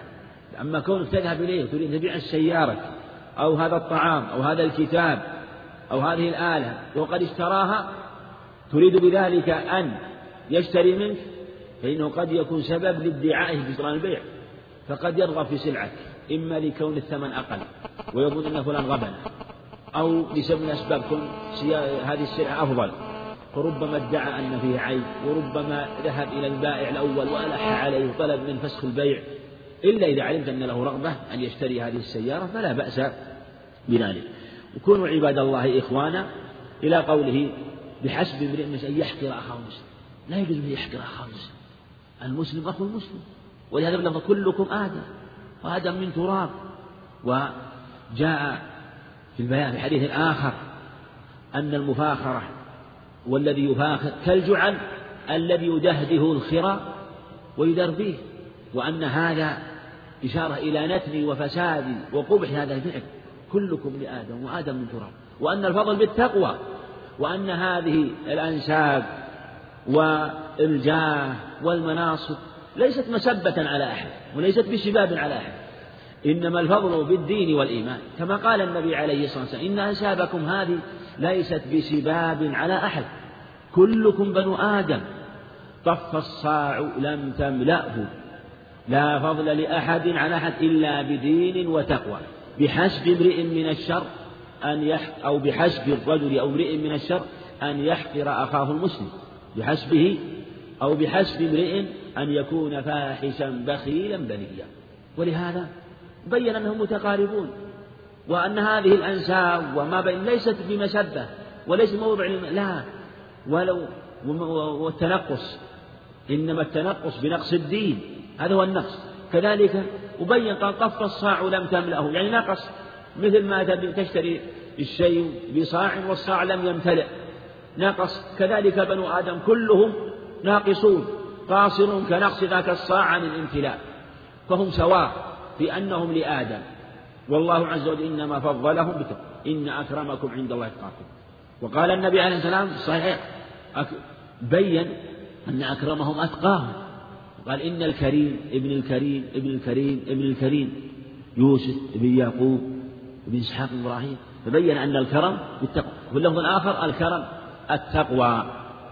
أما كونك تذهب إليه وتريد أن تبيع السيارة أو هذا الطعام أو هذا الكتاب أو هذه الآلة وقد اشتراها تريد بذلك أن يشتري منك فإنه قد يكون سبب لادعائه بجران البيع. فقد يرغب في سلعك إما لكون الثمن أقل ويظن أن فلان غبن أو لسبب من أسباب كون هذه السلعة أفضل. فربما ادعى أن فيه عيب وربما ذهب إلى البائع الأول وألح عليه وطلب من فسخ البيع. إلا إذا علمت أن له رغبة أن يشتري هذه السيارة فلا بأس بذلك. وكونوا عباد الله إخوانا إلى قوله بحسب امرئ أن يحقر أخاه مسلم. لا يجوز أن يحقر أخاه مسلم. المسلم أخو المسلم. ولهذا كلكم آدم. وآدم من تراب. وجاء في البيان في حديث آخر أن المفاخرة والذي يفاخر كالجعل الذي يدهده الخرى ويدربيه وأن هذا إشارة إلى نتن وفساد وقبح هذا الفعل كلكم لآدم وآدم من تراب. وأن الفضل بالتقوى وأن هذه الأنساب والجاه والمناصب ليست مسبة على أحد وليست بشباب على أحد. إنما الفضل بالدين والإيمان. كما قال النبي عليه الصلاة والسلام إن أنسابكم هذه ليست بسباب على أحد. كلكم بنو آدم. طف الصاع لم تملأه. لا فضل لأحد على أحد إلا بدين وتقوى. بحسب امرئ من الشر أن يح أو بحسب الرجل أو امرئ من الشر أن يحقر أخاه المسلم. بحسبه أو بحسب امرئ أن يكون فاحشا بخيلا بليا ولهذا بين أنهم متقاربون وأن هذه الأنساب وما بين ليست بمسبة وليس موضع لا. ولو والتنقص إنما التنقص بنقص الدين. هذا هو النقص. كذلك وبين قال طف الصاع لم تملأه. يعني نقص مثل ما تشتري الشيء بصاع والصاع لم يمتلئ. نقص. كذلك بنو آدم كلهم ناقصون. قاصر كنقص ذاك الصاع عن الامتلاء فهم سواء في أنهم لآدم. والله عز وجل إنما فضلهم بتقوى إن أكرمكم عند الله أتقاكم. وقال النبي عليه السلام صحيح بين أن أكرمهم أتقاهم. قال إن الكريم ابن الكريم ابن الكريم ابن الكريم يوسف ابن يعقوب ابن إسحاق إبراهيم فبين أن الكرم بالتقوى. وفي اللفظ الآخر الكرم التقوى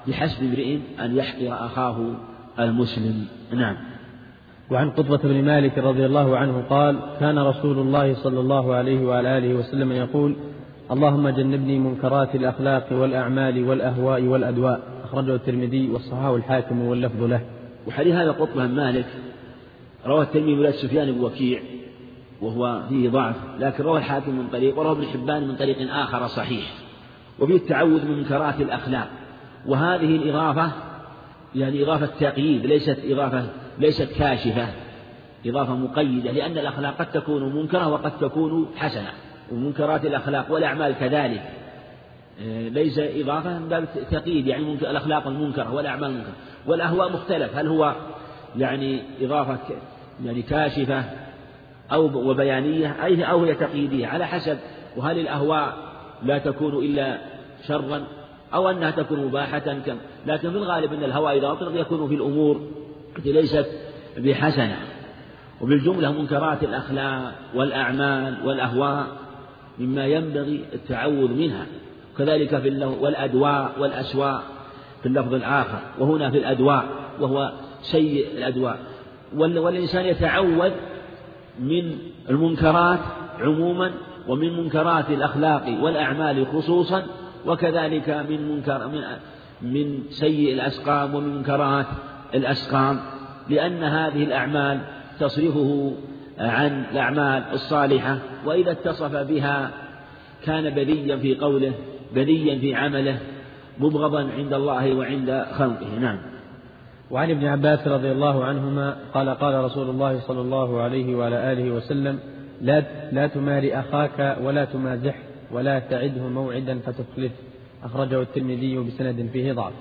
بحسب امرئ أن يحقر أخاه. المسلم. نعم. وعن قطبة بن مالك رضي الله عنه قال كان رسول الله صلى الله عليه وعلى آله وسلم يقول اللهم جنبني منكرات الأخلاق والأعمال والأهواء والأدواء. أخرجه الترمذي والصحاح الحاكم واللفظ له. وحديث هذا قطبة بن مالك رواه الترمذي ولاد سفيان بن وكيع وهو فيه ضعف لكن روى الحاكم من طريق وروى ابن حبان من طريق آخر صحيح. وفيه التعوذ من منكرات الأخلاق. وهذه الإضافة يعني إضافة تقييد ليست إضافة ليست كاشفة إضافة مقيدة لأن الأخلاق قد تكون منكرة وقد تكون حسنة ومنكرات الأخلاق والأعمال كذلك. آه، ليس إضافة من باب تقييد يعني الأخلاق المنكرة والأعمال المنكرة. والأهواء مختلف هل هو يعني إضافة يعني كاشفة أو وبيانية أي أو هي تقييدية؟ على حسب وهل الأهواء لا تكون إلا شرا أو أنها تكون مباحة كم؟ لكن في الغالب أن الهوى إذا أطلق يكون في الأمور التي ليست بحسنة. وبالجملة منكرات الأخلاق والأعمال والأهواء مما ينبغي التعوذ منها. كذلك في والأدواء والأسواء في اللفظ الآخر. وهنا في الأدواء وهو سيء الأدواء. والإنسان يتعوذ من المنكرات عموما ومن منكرات الأخلاق والأعمال خصوصا وكذلك من منكر من من سيء الأسقام ومن منكرات الأسقام لأن هذه الأعمال تصرفه عن الأعمال الصالحة وإذا اتصف بها كان بذيا في قوله بذيا في عمله مبغضا عند الله وعند خلقه. نعم. وعن ابن عباس رضي الله عنهما قال قال رسول الله صلى الله عليه وعلى آله وسلم لا لا تماري أخاك ولا تمازح ولا تعده موعدا فتخلف أخرجه الترمذي بسند فيه ضعف.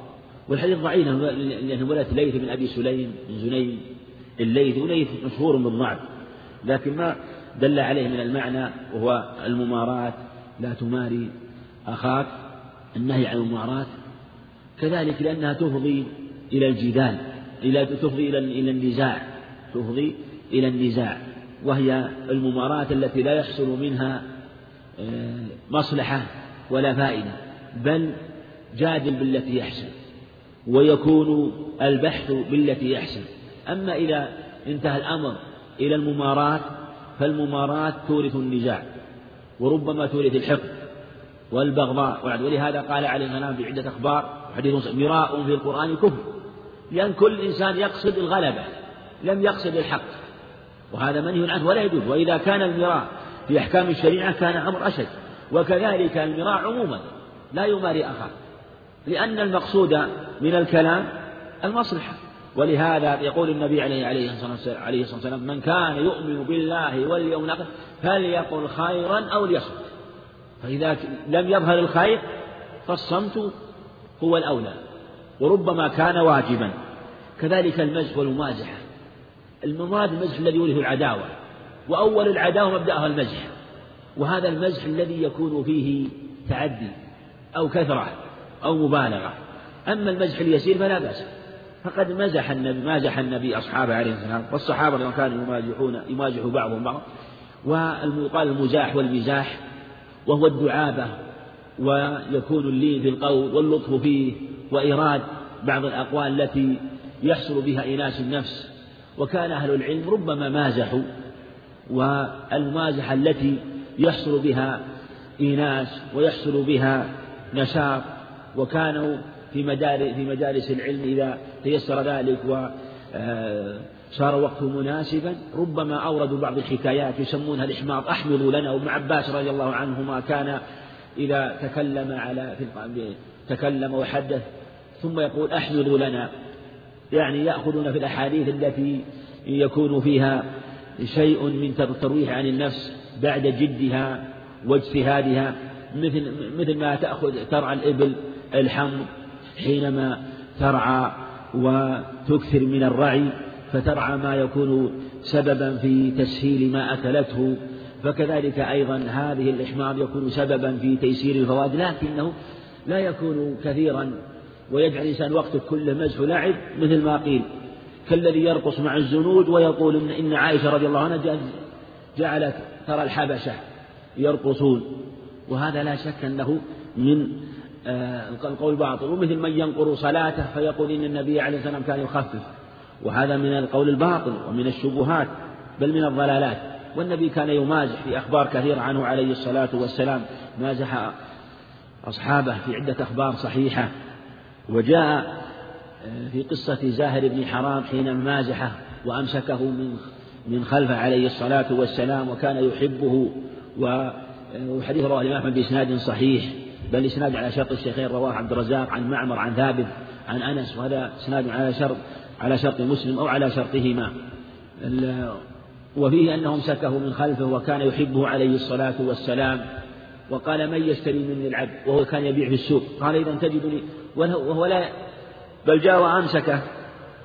والحديث ضعيف لأنه ولد ليث بن أبي سليم بن زنيم الليث وليث مشهور بالضعف لكن ما دل عليه من المعنى وهو المماراة لا تماري أخاك النهي عن المماراة كذلك لأنها تفضي إلى الجدال إلى تفضي إلى إلى النزاع. تفضي إلى النزاع. وهي المماراة التي لا يحصل منها مصلحة ولا فائدة بل جادل بالتي يحسن ويكون البحث بالتي يحسن. أما إذا انتهى الأمر إلى المماراة فالمماراة تورث النزاع وربما تورث الحقد والبغضاء. ولهذا قال عليه السلام في عدة أخبار حديث مراء في القرآن كفر لأن كل إنسان يقصد الغلبة لم يقصد الحق وهذا منهي عنه ولا يجوز. وإذا كان المراء في أحكام الشريعة كان أمر أشد وكذلك المراء عموما لا يماري أخاه لأن المقصود من الكلام المصلحة. ولهذا يقول النبي عليه عليه الصلاة والسلام من كان يؤمن بالله واليوم الآخر فليقل خيرا أو ليصمت. فإذا لم يظهر الخير فالصمت هو الأولى وربما كان واجبا. كذلك المزح والممازحة. المراد المزح الذي يورث العداوة. وأول العداوة مبدأها المزح. وهذا المزح الذي يكون فيه تعدي أو كثرة أو مبالغة. أما المزح اليسير فلا بأس. فقد مزح النبي مازح النبي أصحابه عليه السلام. والصحابة لما كانوا يمازحون يمازح بعضهم بعض. ويقال المزاح والمزاح وهو الدعابة ويكون اللين في القول واللطف فيه وإيراد بعض الأقوال التي يحصل بها إناس النفس. وكان أهل العلم ربما مازحوا والمازحة التي يحصل بها إيناس ويحصل بها نشاط وكانوا في مدارس في مجالس العلم إذا تيسر ذلك وصار وقته مناسبا ربما أوردوا بعض الحكايات يسمونها الإحماض. أحمضوا لنا وابن عباس رضي الله عنهما كان إذا تكلم على في تكلم وحدث ثم يقول أحمضوا لنا. يعني يأخذون في الأحاديث التي يكون فيها شيء من ترويح عن النفس بعد جدها واجتهادها مثل مثل ما تأخذ ترعى الإبل الحمض حينما ترعى وتكثر من الرعي فترعى ما يكون سببا في تسهيل ما أكلته. فكذلك أيضا هذه الإحماض يكون سببا في تيسير الفوائد لكنه لا يكون كثيرا ويجعل الإنسان وقته كله مزح لعب مثل ما قيل. كالذي يرقص مع الزنود ويقول إن, إن عائشة رضي الله عنها جعلت ترى الحبشة يرقصون. وهذا لا شك أنه من آه، القول باطل ومثل من ينقر صلاته فيقول إن النبي عليه الصلاة والسلام كان يخفف. وهذا من القول الباطل ومن الشبهات بل من الضلالات. والنبي كان يمازح في أخبار كثيرة عنه عليه الصلاة والسلام. مازح أصحابه في عدة أخبار صحيحة. وجاء في قصة زاهر بن حرام حين مازحه وأمسكه من من خلفه عليه الصلاة والسلام وكان يحبه وحديث رواه الإمام أحمد بإسناد صحيح بل إسناد على شرط الشيخين رواه عبد الرزاق عن معمر عن ثابت عن أنس وهذا إسناد على شرط على شرط مسلم أو على شرطهما. وفيه أنه أمسكه من خلفه وكان يحبه عليه الصلاة والسلام وقال من يشتري مني العبد؟ وهو كان يبيع في السوق. قال إذا تجدني وهو لا بل جاء وأمسكه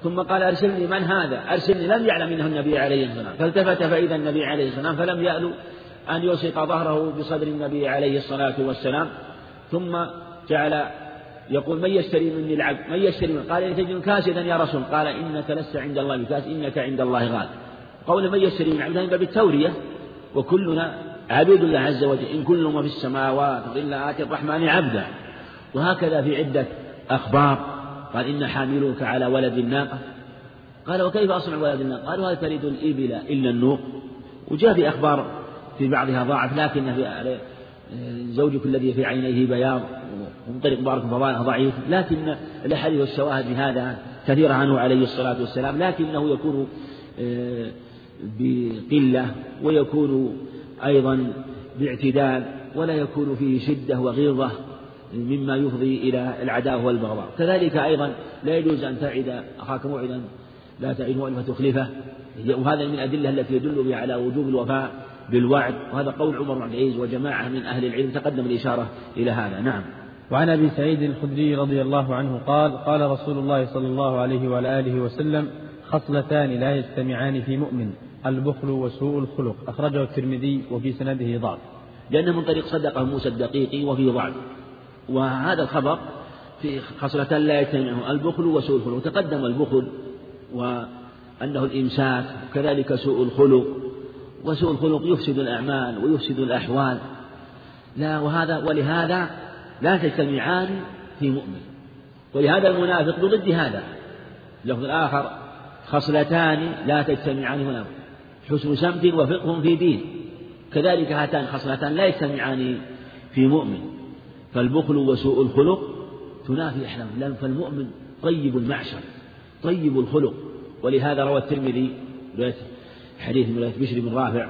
ثم قال أرسلني من هذا؟ أرسلني لم يعلم منه النبي عليه الصلاة والسلام فالتفت فإذا النبي عليه الصلاة والسلام فلم يألو أن يلصق ظهره بصدر النبي عليه الصلاة والسلام. ثم جعل يقول من يشتري مني العبد من يشتري مني؟ قال تجد كاسدا يا رسول. قال إنك لست عند الله بكاس إنك عند الله غال. قول من يشتري من عبد باب التورية. وكلنا عبيد الله عز وجل إن كل ما في السماوات إلا آتي الرحمن عبدا. وهكذا في عدة أخبار. قال إن حاملوك على ولد الناقة. قال وكيف أصنع ولد الناقة؟ قالوا هل تريد الإبل إلا النوق. وجاء في أخبار في بعضها ضعف لكن في زوجك الذي في عينيه بياض ومن طريق بارك فضائله ضعيف. لكن الأحاديث والشواهد في هذا كثيرة عنه عليه الصلاة والسلام. لكنه يكون آه، بقلة ويكون أيضا باعتدال ولا يكون فيه شدة وغيظة. مما يفضي إلى العداوة والبغضاء. كذلك أيضا لا يجوز أن تعد أخاك موعدا لا تعد موعدا فتخلفه. وهذا من الأدلة التي يدل بها على وجوب الوفاء بالوعد. وهذا قول عمر بن العزيز وجماعة من أهل العلم تقدم الإشارة إلى هذا. نعم. وعن أبي سعيد الخدري رضي الله عنه قال قال رسول الله صلى الله عليه وعلى آله وسلم خصلتان لا يجتمعان في مؤمن البخل وسوء الخلق. أخرجه الترمذي وفي سنده ضعف. لأنه من طريق صدقة موسى الدقيقي وفيه ضعف. وهذا الخبر في خصلتان لا يجتمعان البخل وسوء الخلق تقدم البخل وأنه الإمساك وكذلك سوء الخلق وسوء الخلق يفسد الأعمال ويفسد الأحوال. لا وهذا ولهذا لا تجتمعان في مؤمن. ولهذا المنافق بضد هذا. اللفظ الآخر خصلتان لا تجتمعان هنا. حسن سمت وفقه في دين. كذلك هاتان خصلتان لا يجتمعان في مؤمن. فالبخل وسوء الخلق تنافي أحلام. فالمؤمن طيب المعشر طيب الخلق. ولهذا روى الترمذي حديث من بشر بن رافع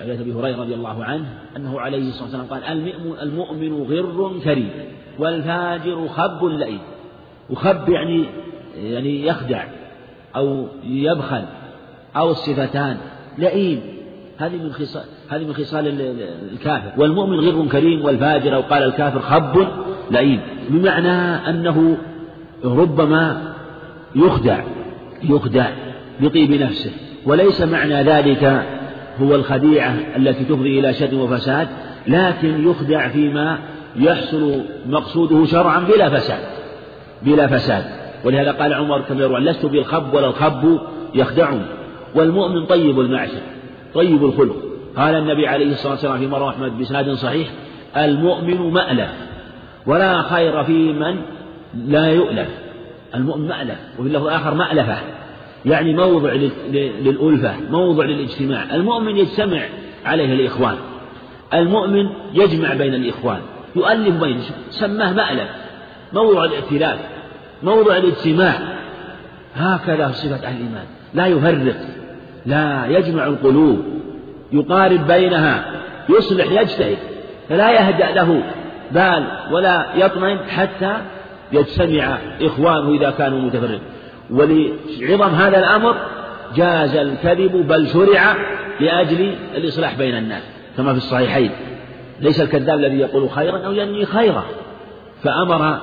حديث أبي هريرة رضي الله عنه أنه عليه الصلاة والسلام قال المؤمن غر كريم والفاجر خب لئيم. وخب يعني يعني يخدع أو يبخل أو الصفتان لئيم. هذه من خصال هذه من خصال الكافر. والمؤمن غر كريم والفاجر أو قال الكافر خب لئيم. بمعنى أنه ربما يخدع يخدع بطيب نفسه. وليس معنى ذلك هو الخديعة التي تفضي إلى شر وفساد لكن يخدع فيما يحصل مقصوده شرعا بلا فساد بلا فساد. ولهذا قال عمر كما يروى لست بالخب ولا الخب يخدعني والمؤمن طيب المعشر. طيب الخلق. قال النبي عليه الصلاة والسلام في مرة أحمد بإسناد صحيح المؤمن مألف ولا خير في من لا يؤلف. المؤمن مألف وفي اللفظ الآخر مألفة يعني موضع للألفة موضع للاجتماع. المؤمن يجتمع عليه الإخوان. المؤمن يجمع بين الإخوان يؤلف بين سماه مألف. موضع الائتلاف موضع الاجتماع. هكذا صفة أهل الإيمان. لا يفرق. لا يجمع القلوب يقارب بينها يصلح يجتهد فلا يهدأ له بال ولا يطمئن حتى يجتمع إخوانه إذا كانوا متفرقين. ولعظم هذا الأمر جاز الكذب بل شرع لأجل الإصلاح بين الناس كما في الصحيحين. ليس الكذاب الذي يقول خيرا أو ينمي خيرا فأمر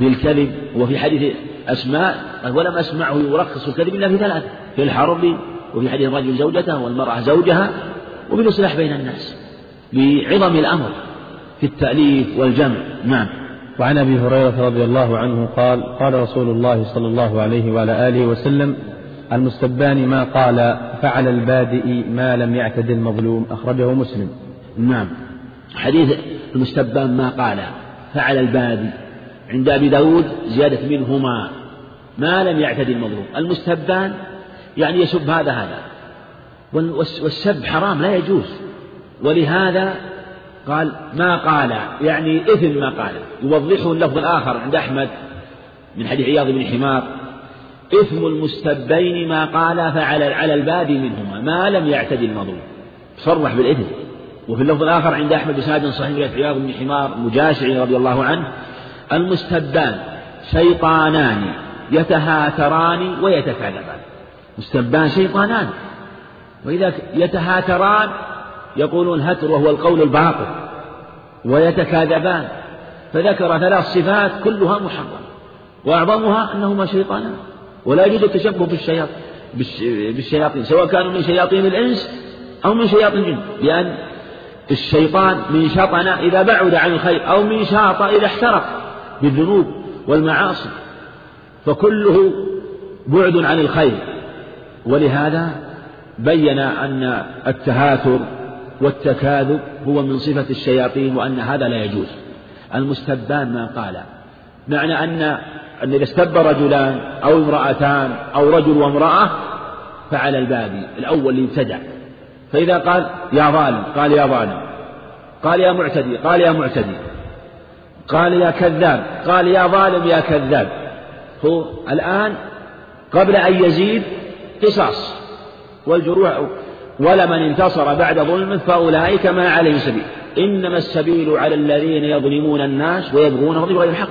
بالكذب. وفي حديث أسماء ولم أسمعه يرخص الكذب إلا في ثلاث في الحرب وفي حديث الرجل زوجته والمرأة زوجها وبالإصلاح بين الناس بعظم الأمر في التأليف والجمع. نعم. وعن أبي هريرة رضي الله عنه قال قال رسول الله صلى الله عليه وعلى آله وسلم المستبان ما قال فعل البادئ ما لم يعتد المظلوم. أخرجه مسلم. نعم. حديث المستبان ما قال فعل البادئ. عند أبي داود زيادة منهما. ما لم يعتد المظلوم. المستبان يعني يسب هذا هذا. والسب حرام لا يجوز. ولهذا قال ما قال يعني إثم ما قال. يوضحه اللفظ الآخر عند أحمد من حديث عياض بن حمار. إثم المستبين ما قال فعلى على البادي منهما ما لم يعتدي المظلوم. صرح بالإثم. وفي اللفظ الآخر عند أحمد بسناد صحيح عياض بن حمار المجاشعي رضي الله عنه المستبان شيطانان يتهاتران ويتكاذبان. مستبان شيطانان. وإذا يتهاتران يقولون هتر وهو القول الباطل ويتكاذبان. فذكر ثلاث صفات كلها محرمة. وأعظمها أنهما شيطانان. ولا يجوز التشبه بالشياطين سواء كانوا من شياطين الإنس أو من شياطين الجن. لأن الشيطان من شطن إذا بعد عن الخير أو من شاط إذا احترق بالذنوب والمعاصي. فكله بعد عن الخير. ولهذا بين أن التهاثر والتكاذب هو من صفة الشياطين وأن هذا لا يجوز. المستبان ما قال. معنى أن أن إذا استب رجلان أو امرأتان أو رجل وامرأة فعلى البادي الأول اللي ابتدع فإذا قال يا ظالم قال يا ظالم. قال يا معتدي قال يا معتدي. قال يا كذاب قال يا ظالم يا كذاب. هو الآن قبل أن يزيد قصاص والجروح ولمن انتصر بعد ظلم فأولئك ما عليهم سبيل. إنما السبيل على الذين يظلمون الناس ويبغون بغير الحق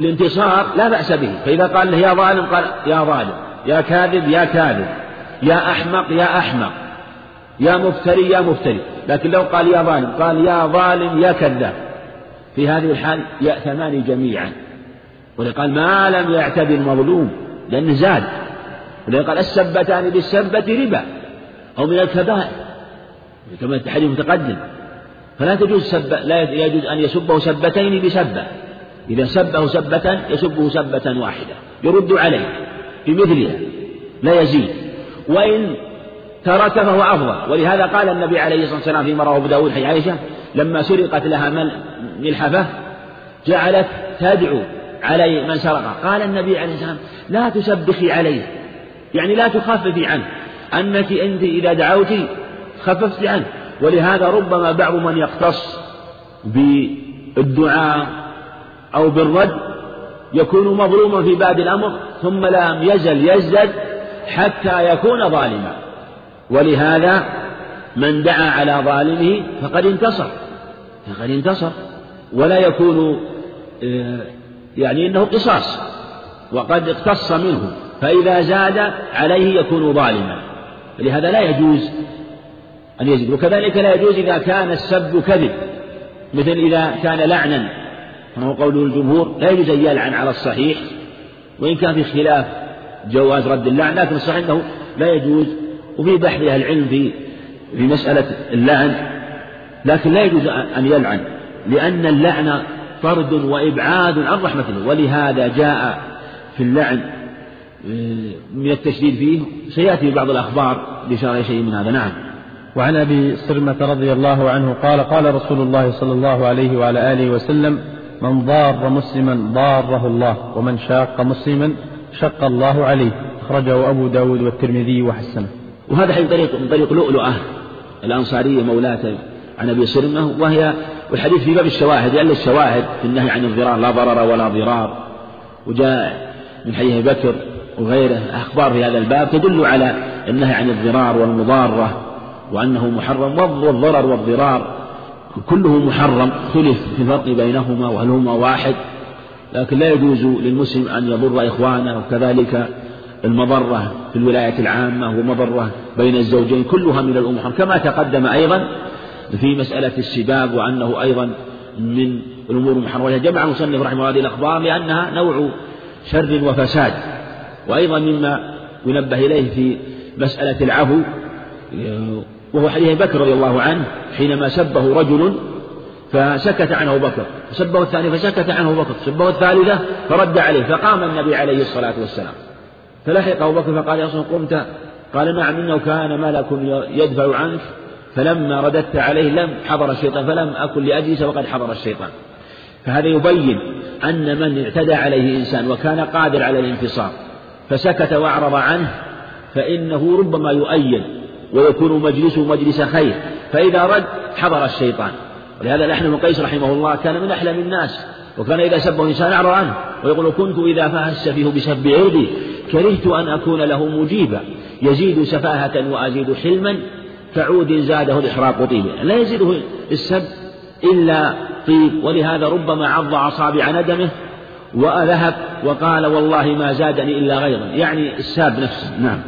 الانتصار لا بأس به. فإذا قال له يا ظالم قال يا ظالم يا كاذب يا كاذب يا أحمق يا أحمق يا مفتري يا مفتري. لكن لو قال يا ظالم قال يا ظالم يا كذاب. في هذه الحال يأثمان جميعا. ولقال ما لم يعتد المظلوم لأنه زاد. ولقال السبتان بالسبة ربا أو من الكبائر. كما الحديث المتقدم. فلا تجوز سب لا يجوز أن يسبه سبتين بسبة. إذا سبه سبة يسبه سبة واحدة. يرد عليه. بمثلها. لا يزيد. وإن ترك فهو أفضل. ولهذا قال النبي عليه الصلاة والسلام فيما رواه أبو داود حي عائشة لما سرقت لها ملحفة جعلت تدعو علي من سرقه قال النبي عليه السلام لا تسبخي عليه. يعني لا تخففي عنه. أنك أنت إذا دعوت خففت عنه. ولهذا ربما بعض من يختص بالدعاء أو بالرد يكون مظلوما في بعد الأمر ثم لم يزل يزدد حتى يكون ظالما. ولهذا من دعا على ظالمه فقد انتصر. فقد انتصر. ولا يكون آه، يعني إنه قصاص. وقد اقتص منه. فإذا زاد عليه يكون ظالما. لهذا لا يجوز أن يزيد وكذلك لا يجوز إذا كان السب كذب. مثل إذا كان لعنا. كما هو قول الجمهور لا يجوز أن يلعن على الصحيح. وإن كان في خلاف جواز رد اللعن لكن الصحيح أنه لا يجوز. وفي بحث أهل العلم في في مسألة اللعن. لكن لا يجوز أن يلعن. لأن اللعن طرد وإبعاد عن رحمة الله ولهذا جاء في اللعن من التشديد فيه سيأتي بعض الأخبار بشرع شيء من هذا. نعم. وعن أبي سرمة رضي الله عنه قال قال رسول الله صلى الله عليه وعلى آله وسلم من ضار مسلما ضاره الله ومن شاق مسلما شق الله عليه. أخرجه أبو داود والترمذي وحسنه. وهذا حين طريق من طريق لؤلؤة الأنصارية مولاة عن أبي سلمة وهي والحديث في باب الشواهد لأن الشواهد في النهي عن الضرار لا ضرر ولا ضرار. وجاء من حديث بكر وغيره أخبار في هذا الباب تدل على النهي عن الضرار والمضارة وأنه محرم والضرر والضرار كله محرم خلف في الفرق بينهما وهل هما واحد لكن لا يجوز للمسلم أن يضر إخوانه وكذلك المضرة في الولاية العامة ومضرة بين الزوجين كلها من الأمور كما تقدم أيضا في مسألة السباب وأنه أيضا من الأمور المحرمة. جمع المصنف رحمه الله هذه الأخبار لأنها نوع شر وفساد. وأيضا مما ينبه إليه في مسألة العفو وهو حديث بكر رضي الله عنه حينما سبه رجل فسكت عنه بكر سبه الثاني فسكت عنه بكر سبه الثالثة فرد عليه فقام النبي عليه الصلاة والسلام. فلحقه بكر فقال يا رسول قمت قال نعم إنه كان ملك يدفع عنك فلما رددت عليه لم حضر الشيطان فلم أكن لأجلس وقد حضر الشيطان. فهذا يبين أن من اعتدى عليه إنسان وكان قادر على الانتصار فسكت وأعرض عنه فإنه ربما يؤيد ويكون مجلسه مجلس خير. فإذا رد حضر الشيطان. ولهذا الأحنف بن قيس رحمه الله كان من أحلم الناس وكان إذا سبه إنسان أعرض عنه ويقول كنت إذا فاه السفيه بسب عرضي كرهت أن أكون له مجيبا. يزيد سفاهة وأزيد حلما كعود زاده الإحراق طيبا. لا يزيده السب إلا طيب ولهذا ربما عض أصابع ندمه وذهب وقال والله ما زادني إلا غيظا. يعني الساب نفسه. نعم.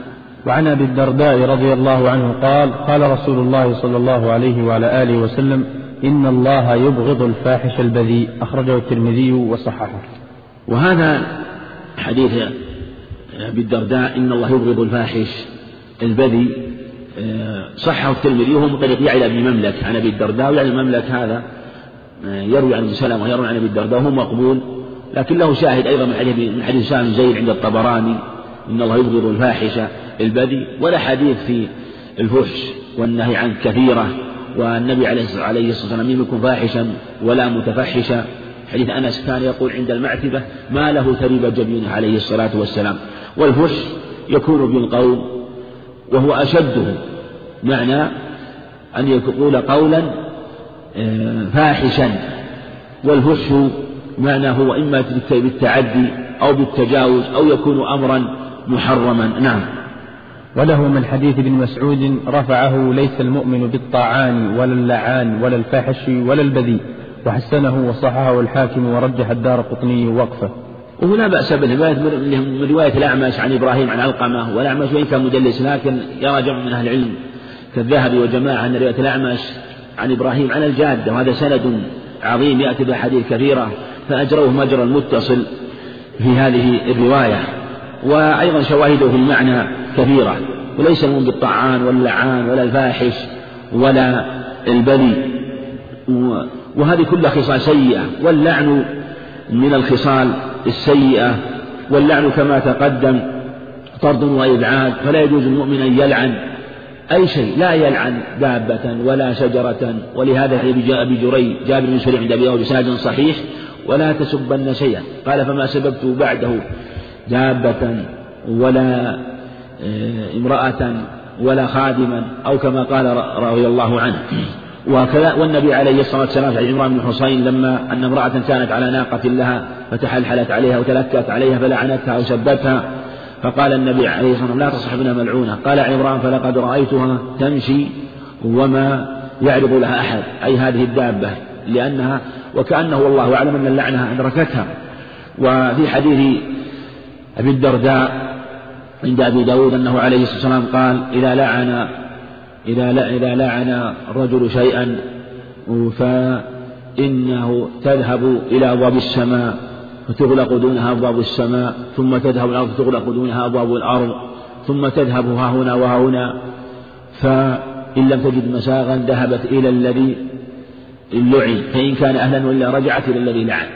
وعن أبي الدرداء رضي الله عنه قال قال رسول الله صلى الله عليه وعلى آله وسلم إن الله يبغض الفاحش البذيء. أخرجه الترمذي وصححه. وهذا حديث أبي الدرداء إن الله يبغض الفاحش البذيء. صحه الترمذي وهو من طريق يعلى بن مملك عن أبي الدرداء ويعلى بن مملك هذا يروي عن ابن سلمة ويروي عن أبي الدرداء وهو مقبول. لكن له شاهد أيضا من حديث من حديث سالم زيد عند الطبراني إن الله يبغض الفاحش البذي ولا حديث في الفحش والنهي عن كثيرة والنبي عليه الصلاة والسلام لم يكن فاحشا ولا متفحشا. حديث أنس كان يقول عند المعتبة ما له تريب جبينه عليه الصلاة والسلام. والفحش يكون بالقول وهو أشده معنى أن يقول قولا آه، فاحشا. والفحش معنى هو إما بالتعدي أو بالتجاوز أو يكون أمرا محرما. نعم. وله من حديث ابن مسعود رفعه ليس المؤمن بالطاعان ولا اللعان ولا الفاحش ولا البذيء. وحسنه وصححه الحاكم ورجح الدار قطني وقفه وهو لا بأس بالرواية من رواية الأعمش عن إبراهيم عن علقمة والأعمش وإن كان مدلس لكن يرى جمع من أهل العلم كالذهبي وجماعة أن رواية الأعمش عن إبراهيم عن الجادة وهذا سند عظيم يأتي بأحاديث كثيرة. فأجروه مجرى المتصل في هذه الرواية. وأيضا شواهده في المعنى كثيرة وليس المؤمن بالطعان واللعان ولا الفاحش ولا البذي وهذه كلها خصال سيئة واللعن من الخصال السيئة. واللعن كما تقدم طرد وإبعاد فلا يجوز المؤمن أن يلعن أي شيء لا يلعن دابة ولا شجرة. ولهذا حديث أبي جري جابر بن سريع عند أبي داود صحيح ولا تسبن شيئا. قال فما سببت بعده دابة ولا آه، امرأة ولا خادما أو كما قال رضي الله عنه. وكذا والنبي عليه الصلاة والسلام في عمران بن حصين لما أن امرأة كانت على ناقة لها فتحلحلت عليها وتلكت عليها فلعنتها أو سبتها فقال النبي عليه الصلاة والسلام لا تصحبنا ملعونة. قال عمران فلقد رأيتها تمشي وما يعرض لها أحد. أي هذه الدابة لأنها وكأنه والله أعلم أن اللعنة أدركتها. وفي حديث أبي الدرداء عند أبي داود أنه عليه الصلاة والسلام قال إذا لعن إذا إذا لعن الرجل شيئا فإنه تذهب إلى أبواب السماء فتغلق دونها أبواب السماء ثم تذهب الأرض فتغلق دونها أبواب الأرض ثم تذهب ها هنا وها هنا فإن لم تجد مساغا ذهبت إلى الذي اللعن فإن كان أهلا وإلا رجعت إلى الذي لعن.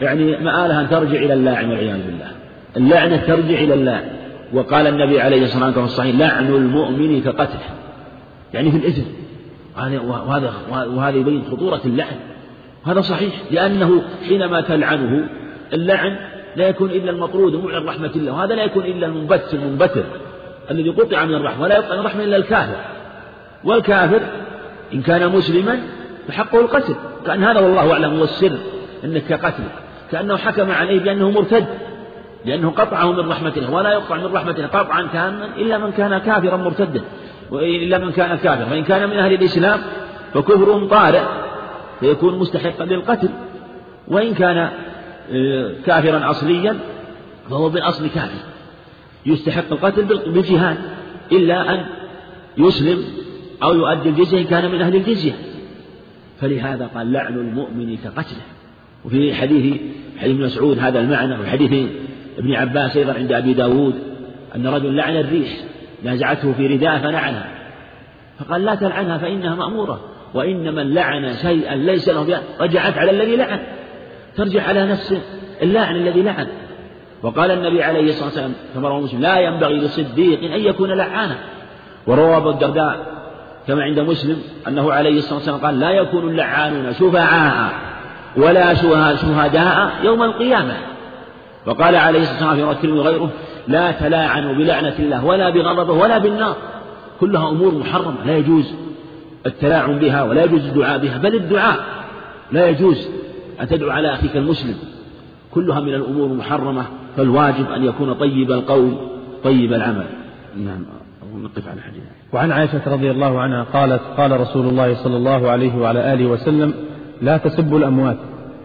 يعني مآلها أن ترجع إلى اللاعن والعياذ بالله. اللعنة ترجع إلى الله وقال النبي عليه الصلاة والسلام في الصحيح لعن المؤمن كقتله. يعني في الإثم. وهذا وهذا يبين خطورة اللعن. هذا صحيح. لأنه حينما تلعنه اللعن لا يكون إلا المطرود ومعلن رحمة الله. وهذا لا يكون إلا المنبت المنبتر الذي قطع من الرحمة ولا يبقى من الرحمة إلا الكافر. والكافر إن كان مسلما فحقه القتل. كأن هذا والله أعلم هو السر أنك كقتل كأنه حكم عليه بأنه مرتد لأنه قطعه من رحمة الله ولا يقطع من رحمة الله قطعا تاما إلا من كان كافرا مرتدا إلا من كان كافرا. فإن كان من أهل الإسلام فكفر طارئ فيكون مستحقا للقتل. وإن كان آه، كافرا أصليا فهو بالأصل كافر. يستحق القتل بالجهاد إلا أن يسلم أو يؤدي الجزية إن كان من أهل الجزية. فلهذا قال لعن المؤمن كقتله وفي حديث حديث مسعود هذا المعنى وفي حديث ابن عباس أيضا عند أبي داود أن رجل لعن الريح نازعته في رداء فلعنها. فقال لا تلعنها فإنها مأمورة وإن من لعن شيئا ليس له رجعت على الذي لعن. ترجع على نفس اللاعن الذي لعن. وقال النبي عليه الصلاة والسلام كما رواه مسلم لا ينبغي لصديق أن يكون لعانا وروى أبو الدرداء كما عند مسلم أنه عليه الصلاة والسلام قال لا يكون اللعانون شفعاء ولا شهداء يوم القيامة. وقال عليه الصلاة والسلام في رواية وغيره لا تلاعنوا بلعنة الله ولا بغضبه ولا بالنار. كلها أمور محرمة لا يجوز التلاعن بها ولا يجوز الدعاء بها بل الدعاء لا يجوز أن تدعو على أخيك المسلم. كلها من الأمور المحرمة فالواجب أن يكون طيب القول طيب العمل. نعم. نقف على حديث. وعن عائشة رضي الله عنها قالت قال رسول الله صلى الله عليه وعلى آله وسلم لا تسبوا الأموات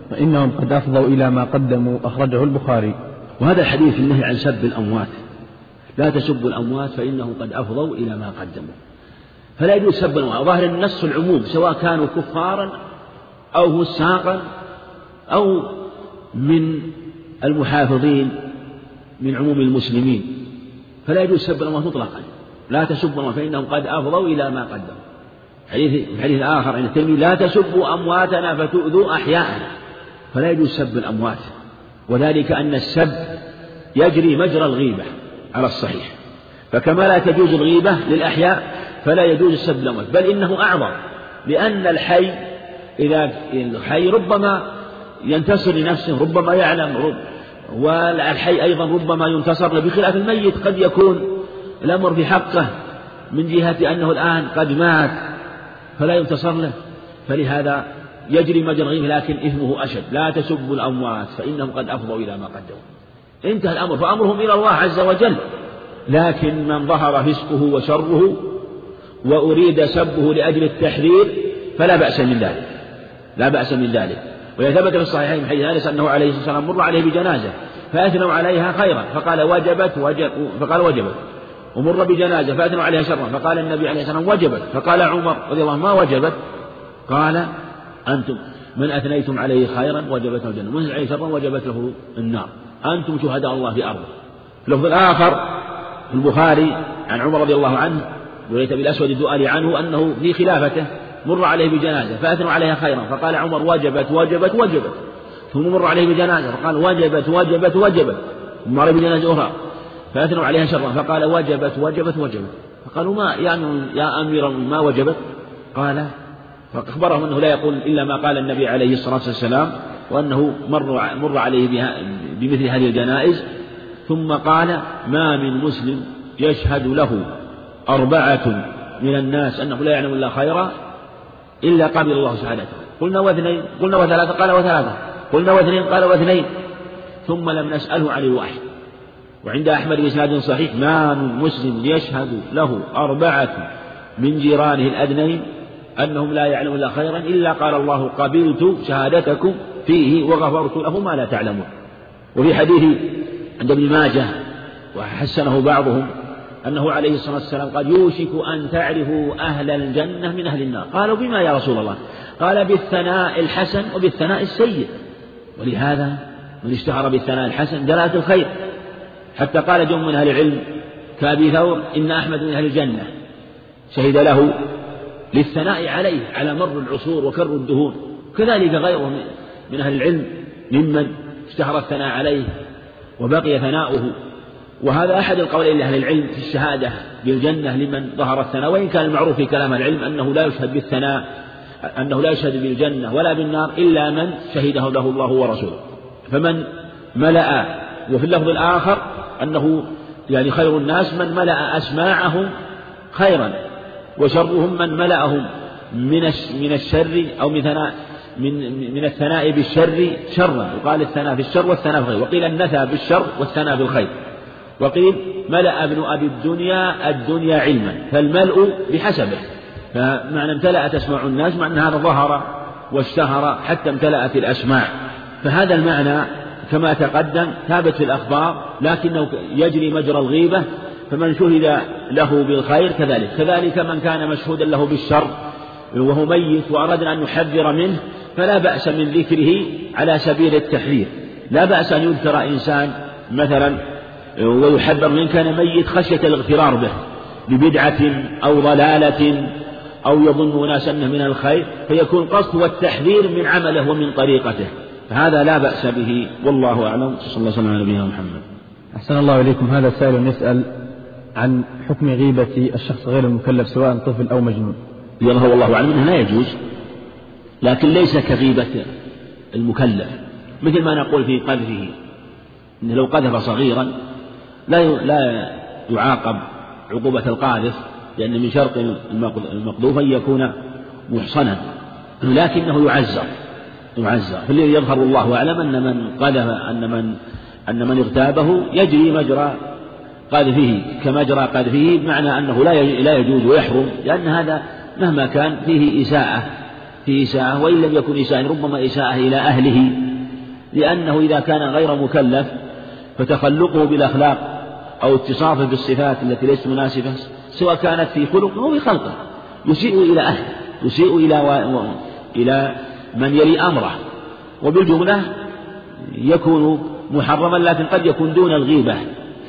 فإنهم قد أفضوا إلى ما قدموا. أخرجه البخاري. وهذا الحديث النهي عن سب الأموات. لا تسبوا الأموات فإنهم قد أفضوا إلى ما قدموا. فلا يجوز سب الأموات. ظاهر النص العموم سواء كانوا كفارا أو فساقا أو من المحافظين من عموم المسلمين. فلا يجوز سب الأموات مطلقا. لا تسبوا فإنهم قد أفضوا إلى ما قدموا. حديث الحديث الآخر عند الترمذي لا تسبوا أمواتنا فتؤذوا أحياءنا. فلا يجوز سب الأموات. وذلك أن السب يجري مجرى الغيبة على الصحيح. فكما لا تجوز الغيبة للأحياء فلا يجوز السب الأموات. بل إنه أعظم لأن الحي إذا الحي ربما ينتصر لنفسه ربما يعلم رب والحي أيضا ربما ينتصر بخلاف الميت. قد يكون الأمر في حقه من جهة أنه الآن قد مات فلا ينتصر له. فلهذا يجري مجرى الغيب لكن إثمه أشد. لا تسبوا الأموات فإنهم قد أفضوا إلى ما قدموا. انتهى الأمر فأمرهم إلى الله عز وجل. لكن من ظهر فسقه وشره وأريد سبه لأجل التحرير فلا بأس من ذلك. لا بأس من ذلك. ويثبت في الصحيحين من حديث أنس أنه عليه الصلاة والسلام مر عليه بجنازة فأثنوا عليها خيرا. فقال وجبت وجب فقال وجبت. ومر بجنازة فأثنوا عليها شرا فقال النبي عليه الصلاة والسلام وجبت فقال عمر رضي الله عنه ما وجبت؟ قال أنتم من أثنيتم عليه خيرا وجبت له الجنة ومن عليه شرا وجبت له النار أنتم شهداء الله في أرضه. في اللفظ الآخر في البخاري عن عمر رضي الله عنه وليت بالأسود الدؤلي عنه أنه في خلافته مر عليه بجنازة فأثنوا عليها خيرا فقال عمر وجبت وجبت وجبت ثم مر عليه بجنازة فقال وجبت وجبت وجبت ثم مر بجنازة أخرى. فأثنوا عليها شرا فقال وجبت وجبت وجبت. فقالوا ما يا, يا أمير ما وجبت؟ قال فأخبرهم أنه لا يقول إلا ما قال النبي عليه الصلاة والسلام وأنه مر, مر عليه بها بمثل هذه الجنائز. ثم قال ما من مسلم يشهد له أربعة من الناس أنه لا يعلم إلا خيرا إلا قبل الله شهادته قلنا واثنين قلنا وثلاثة قال وثلاثة قلنا واثنين قال واثنين. ثم لم نسأله عن الواحد وعند أحمد بإسناد صحيح ما من مسلم يشهد له أربعة من جيرانه الأدنين أنهم لا يعلمون خيرا إلا قال الله قبلت شهادتكم فيه وغفرت له ما لا تعلمون. وفي حديث عند ابن ماجه وحسنه بعضهم أنه عليه الصلاة والسلام قال يوشك أن تعرفوا أهل الجنة من أهل النار. قالوا بما يا رسول الله؟ قال بالثناء الحسن وبالثناء السيء. ولهذا من اشتهر بالثناء الحسن دلالة الخير. حتى قال جم من أهل العلم كأبي ثور إن أحمد من أهل الجنة. شهد له للثناء عليه على مر العصور وكر الدهور كذلك غيره من أهل العلم ممن اشتهر الثناء عليه وبقي ثناؤه. وهذا أحد القولين لأهل العلم في الشهادة بالجنة لمن ظهر الثناء. وإن كان المعروف في كلام العلم أنه لا يشهد بالثناء أنه لا يشهد بالجنة ولا بالنار إلا من شهده له الله ورسوله. فمن ملأ وفي اللفظ الآخر أنه يعني خير الناس من ملأ أسماعهم خيرا وشرهم من ملأهم من من الشر أو من ثناء من من الثناء بالشر شرا. وقال الثناء بالشر والثناء بالخير وقيل النثى بالشر والثناء بالخير. وقيل ملأ ابن أبي الدنيا الدنيا علما. فالملء بحسبه. فمعنى امتلأت أسماع الناس معنى هذا ظهر واشتهر حتى امتلأت الأسماع. فهذا المعنى كما تقدم ثابت في الأخبار لكنه يجري مجرى الغيبة فمن شهد له بالخير كذلك. كذلك من كان مشهودا له بالشر وهو ميت وأردنا أن نحذر منه فلا بأس من ذكره على سبيل التحذير. لا بأس أن يذكر إنسان مثلا ويحذر من كان ميت خشية الاغترار به ببدعة أو ضلالة أو يظن ناس أنه من الخير فيكون قصد والتحذير من عمله ومن طريقته. فهذا لا بأس به. والله أعلم. صلى الله وسلم على نبينا محمد. أحسن الله إليكم. هذا سائل يسأل عن حكم غيبة الشخص غير المكلف سواء طفل أو مجنون. يظهر والله أعلم أنه لا يجوز لكن ليس كغيبة المكلف. مثل ما نقول في قذفه إنه لو قذف صغيرا لا لا يعاقب عقوبة القاذف لأن من شرط المقذوف أن يكون محصنا لكنه يعزر. يعزر فالذي يظهر الله أعلم أن من قذف أن من أن من اغتابه يجري مجرى قذفه كمجرى قذفه بمعنى أنه لا لا يجوز ويحرم لأن هذا مهما كان فيه إساءة فيه إساءة وإن لم يكن إساءة ربما إساءة إلى أهله. لأنه إذا كان غير مكلف فتخلقه بالأخلاق أو اتصافه بالصفات التي ليست مناسبة سواء كانت في خلقه أو في خلقه يسيء إلى أهله يسيء إلى و... إلى من يلي أمره. وبالجملة يكون محرما لكن قد يكون دون الغيبة.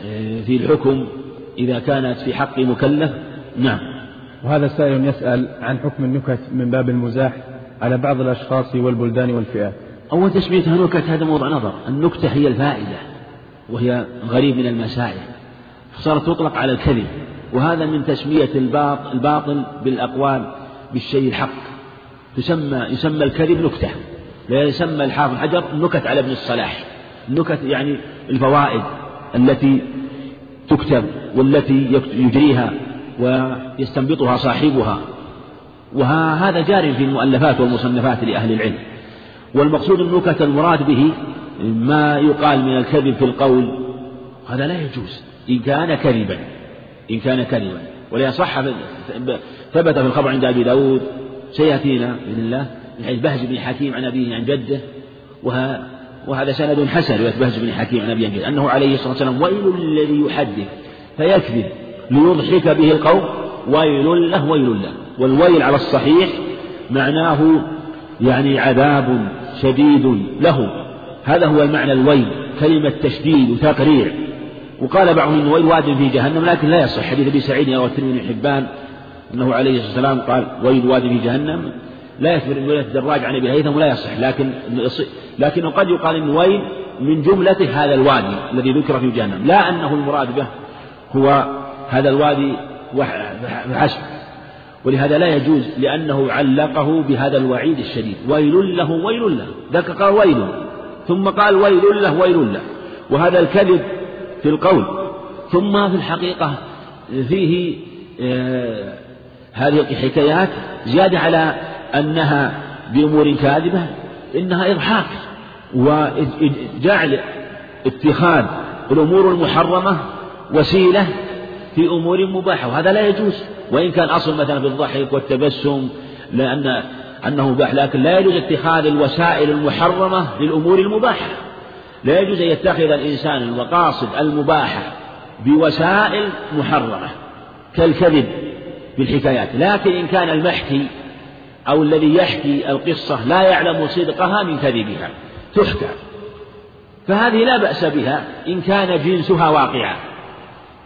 آه، في الحكم إذا كانت في حق مكلف. نعم. وهذا سائل يسأل عن حكم النكت من باب المزاح على بعض الأشخاص والبلدان والفئات. أول تسميتها نكت هذا موضوع نظر. النكتة هي الفائدة وهي غريب من المسائل. صارت تطلق على الكذب. وهذا من تسمية الباطل بالأقوال بالشيء الحق. تسمى يسمى الكذب نكتة. لا يسمى الحافظ حجر نكت على ابن الصلاح. نكت يعني الفوائد التي تكتب والتي يجريها ويستنبطها صاحبها. وهذا جار في المؤلفات والمصنفات لأهل العلم. والمقصود النكت المراد به ما يقال من الكذب في القول. هذا لا يجوز. إن كان كذبا. إن كان كذبا. ولأن صح ثبت في الخبر عند أبي داود سيأتينا بإذن الله من حديث بهز بن حكيم عن أبيه عن جده وهذا سند حسن رواية بهز بن حكيم عن أبيه عن جده أنه عليه الصلاة والسلام ويل الذي يحدث فيكذب ليضحك به القوم ويل له ويل له والويل على الصحيح معناه يعني عذاب شديد له هذا هو المعنى الويل كلمة تشديد وتقريع وقال بعضهم إن ويل واد في جهنم لكن لا يصح حديث أبي سعيد رواه الترمذي بن حبان أنه عليه الصلاة والسلام قال ويل واد في جهنم. لا يثبت من الدراج عن أبي هيثم ولا يصح لكن لكنه قد يقال إن ويل من جملة هذا الوادي الذي ذكر في جهنم. لا أنه المراد به هو هذا الوادي فحسب ولهذا لا يجوز لأنه علقه بهذا الوعيد الشديد. ويل له ويل له. ذاك قال ويل. ثم قال ويل له ويل له. وهذا الكذب في القول. ثم في الحقيقة فيه آه هذه الحكايات زيادة على أنها بأمور كاذبة إنها إضحاك وجعل اتخاذ الأمور المحرمة وسيلة في أمور مباحة وهذا لا يجوز. وإن كان أصل مثلا في الضحك والتبسم لأن أنه مباح لكن لا يجوز اتخاذ الوسائل المحرمة للأمور المباحة. لا يجوز أن يتخذ الإنسان المقاصد المباحة بوسائل محرمة كالكذب. بالحكايات. لكن إن كان المحكي أو الذي يحكي القصة لا يعلم صدقها من كذبها تحكى. فهذه لا بأس بها إن كان جنسها واقعا.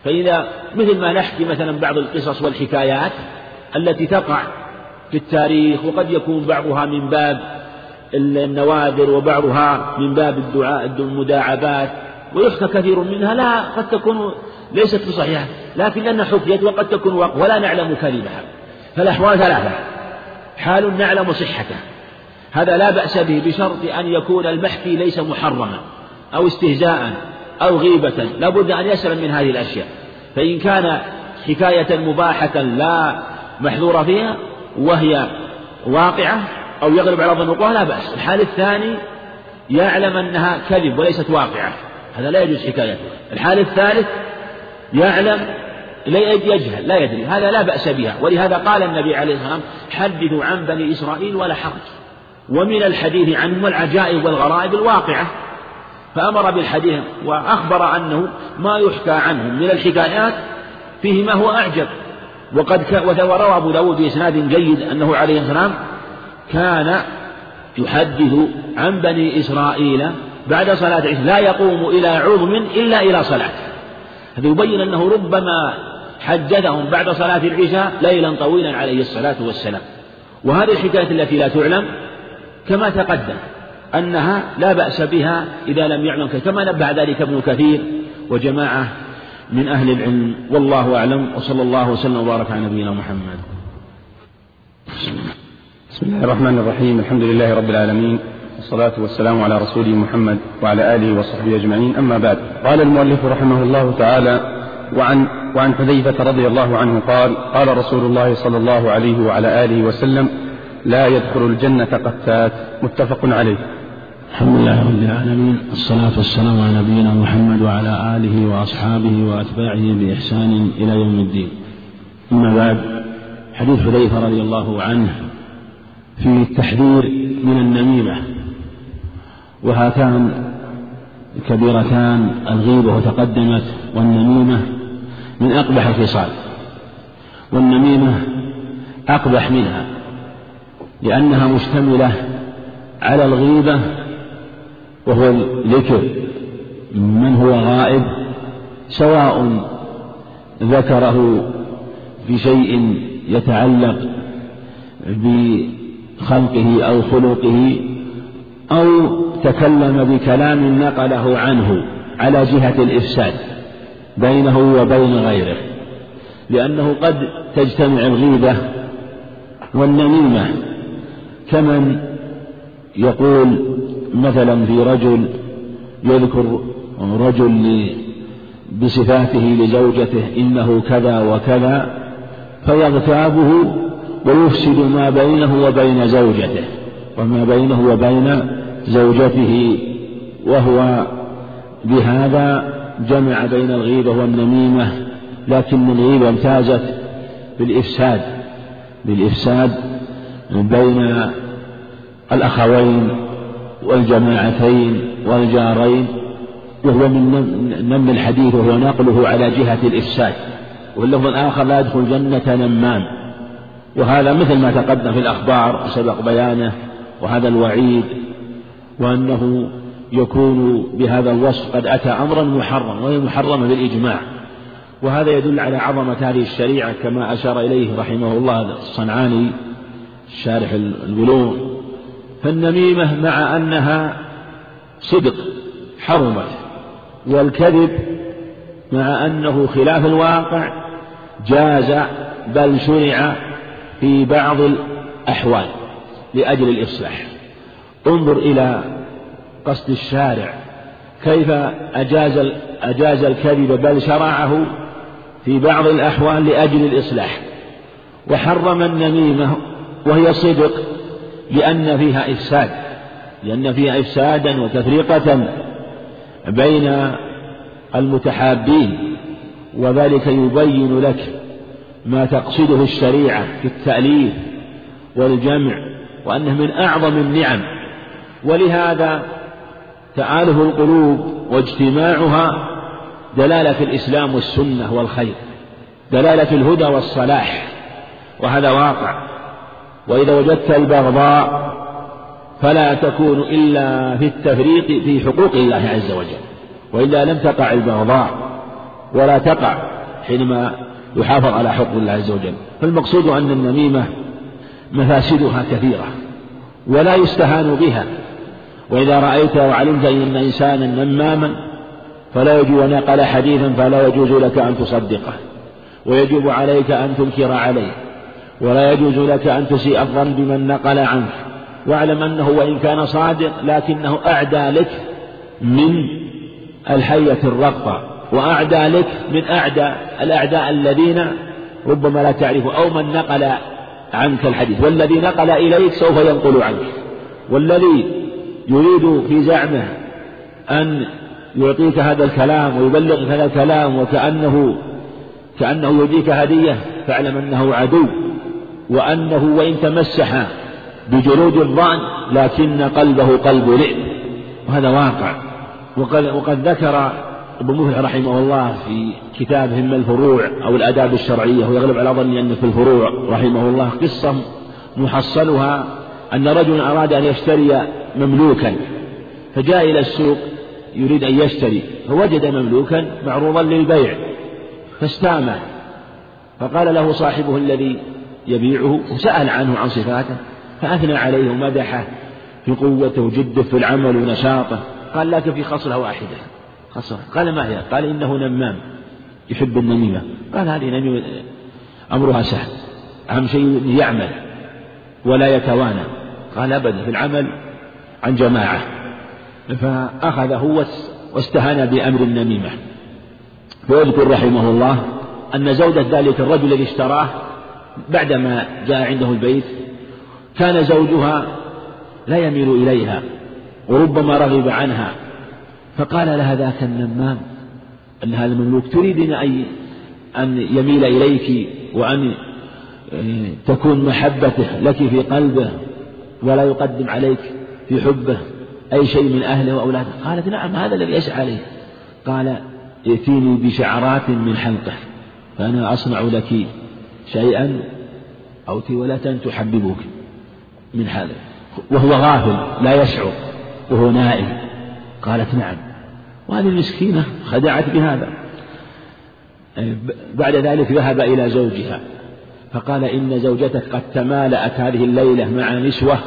فإذا مثل ما نحكي مثلا بعض القصص والحكايات التي تقع في التاريخ وقد يكون بعضها من باب النوادر وبعضها من باب الدعاء المداعبات ويحكى كثير منها لا قد تكون ليست بصحيحة لكن لأنها حكيت وقد تكون ولا نعلم كذبها فالأحوال ثلاثة. حال نعلم صحته هذا لا بأس به بشرط أن يكون المحكي ليس محرما أو استهزاء أو غيبة. لا بد أن يسلم من هذه الأشياء. فإن كان حكاية مباحة لا محذور فيها وهي واقعة أو يغلب على ظن لا بأس. الحال الثاني يعلم أنها كذب وليست واقعة. هذا لا يجوز حكايته. الحال الثالث يعلم لا يجهل لا يدري هذا لا بأس بها. ولهذا قال النبي عليه الصلاة والسلام حدثوا عن بني إسرائيل ولا حرج. ومن الحديث عنهم العجائب والغرائب الواقعة. فأمر بالحديث وأخبر أنه ما يحكى عنهم من الحكايات فيه ما هو أعجب. وقد وروى أبو داود بإسناد جيد أنه عليه السلام كان يحدث عن بني إسرائيل بعد صلاة العشاء لا يقوم إلى عظم إلا إلى صلاة. هذا يبين أنه ربما حدثهم بعد صلاة العشاء ليلا طويلا عليه الصلاة والسلام. وهذه الحكاية التي لا تعلم كما تقدم أنها لا بأس بها إذا لم يعلم كما نبه ذلك ابن كثير وجماعة من أهل العلم. والله أعلم وصلى الله وسلم وبارك على نبينا محمد. بسم الله الرحمن الرحيم الحمد لله رب العالمين والصلاة والسلام على رسوله محمد وعلى آله وصحبه أجمعين. أما بعد قال المؤلف رحمه الله تعالى وعن وعن حذيفة رضي الله عنه قال قال رسول الله صلى الله عليه وعلى آله وسلم لا يدخل الجنة قتات. متفق عليه. الحمد لله رب العالمين الصلاة والسلام على نبينا محمد وعلى آله وأصحابه وأتباعه بإحسان إلى يوم الدين. أما بعد حديث حذيفة رضي الله عنه في التحذير من النميمة. وهاتان كبيرتان الغيبة وتقدمت والنميمة من أقبح الخصال. والنميمة أقبح منها لأنها مشتملة على الغيبة وهو الذكر. من هو غائب؟ سواء ذكره بشيء يتعلق بخلقه أو خلقه أو تكلم بكلام نقله عنه على جهة الإفساد بينه وبين غيره لأنه قد تجتمع الغيبة والنميمة. كمن يقول مثلا في رجل يذكر رجل بصفاته لزوجته إنه كذا وكذا فيغتابه ويفسد ما بينه وبين زوجته وما بينه وبين زوجته وهو بهذا جمع بين الغيبة والنميمة لكن الغيبة امتازت بالإفساد بالإفساد بين الأخوين والجماعتين والجارين وهو من نم الحديث وهو نقله على جهة الإفساد. واللفظ الآخر لا يدخل جنة نمام. وهذا مثل ما تقدم في الأخبار سبق بيانه وهذا الوعيد وأنه يكون بهذا الوصف قد أتى أمرا محرما وهي محرمة بالإجماع. وهذا يدل على عظمة هذه الشريعة كما أشار إليه رحمه الله الصنعاني شارح البلوغ. فالنميمة مع أنها صدق حرمت. والكذب مع أنه خلاف الواقع جاز بل شرع في بعض الأحوال لأجل الإصلاح. انظر إلى قصد الشارع. كيف أجاز أجاز الكذب بل شرعه في بعض الأحوال لأجل الإصلاح. وحرم النميمة وهي صدق لأن فيها إفساد لأن فيها إفسادا وتفرقة بين المتحابين وذلك يبين لك ما تقصده الشريعة في التأليف والجمع وأنه من أعظم النعم. ولهذا تآلف القلوب واجتماعها دلالة الإسلام والسنة والخير دلالة الهدى والصلاح وهذا واقع. وإذا وجدت البغضاء فلا تكون إلا في التفريق في حقوق الله عز وجل وإلا لم تقع البغضاء ولا تقع حينما يحافظ على حقوق الله عز وجل. فالمقصود أن النميمة مفاسدها كثيرة ولا يستهان بها. وإذا رأيت وعلمت أن إنسانا نماما فلا يجوز نقل حديثا فلا يجوز لك أن تصدقه ويجب عليك أن تنكر عليه ولا يجوز لك أن تسيء الظن بمن نقل عنك واعلم أنه وإن كان صادق لكنه أعدى لك من الحية الرقبة وأعدى لك من أعدى الأعداء الذين ربما لا تعرف أو من نقل عنك الحديث والذي نقل إليك سوف ينقل عنك والذي يريد في زعمه أن يعطيك هذا الكلام ويبلغك هذا الكلام وكأنه كأنه يديك هدية فاعلم أنه عدو وأنه وإن تمسح بجلود الظأن لكن قلبه قلب ذئب وهذا واقع. وقد, وقد ذكر ابن مفلح رحمه الله في كتابه إما الفروع أو الآداب الشرعية ويغلب على ظني أن في الفروع رحمه الله قصة محصلها أن رجلا أراد أن يشتري مملوكا. فجاء إلى السوق يريد أن يشتري فوجد مملوكا معروضا للبيع فاستامه فقال له صاحبه الذي يبيعه وسأل عنه عن صفاته فأثنى عليه ومدحه في قوته وجده في العمل ونشاطه. قال لكن في خصلة واحدة. خصلة. قال ما هي؟ قال إنه نمام يحب النميمة. قال هذه نميمة أمرها سهل. أهم شيء يعمل ولا يتوانى. قال أبدا في العمل عن جماعة. فأخذه واستهان بأمر النميمة ويذكر رحمه الله أن زوجة ذلك الرجل الذي اشتراه بعدما جاء عنده البيت كان زوجها لا يميل إليها وربما رغب عنها. فقال لها ذاك النمام أن هذا المملوك تريدين أن أن يميل إليك وأن آه، تكون محبته لك في قلبه ولا يقدم عليك. في حبه أي شيء من أهله وأولاده. قالت نعم هذا الذي يسعى عليه. قال ائتيني بشعرات من حلقه فأنا أصنع لك شيئا أو تولة تحببك من هذا. وهو غافل لا يشعر وهو نائم. قالت نعم. وهذه المسكينة خدعت بهذا. بعد ذلك ذهب إلى زوجها فقال إن زوجتك قد تمالأت هذه الليلة مع نسوة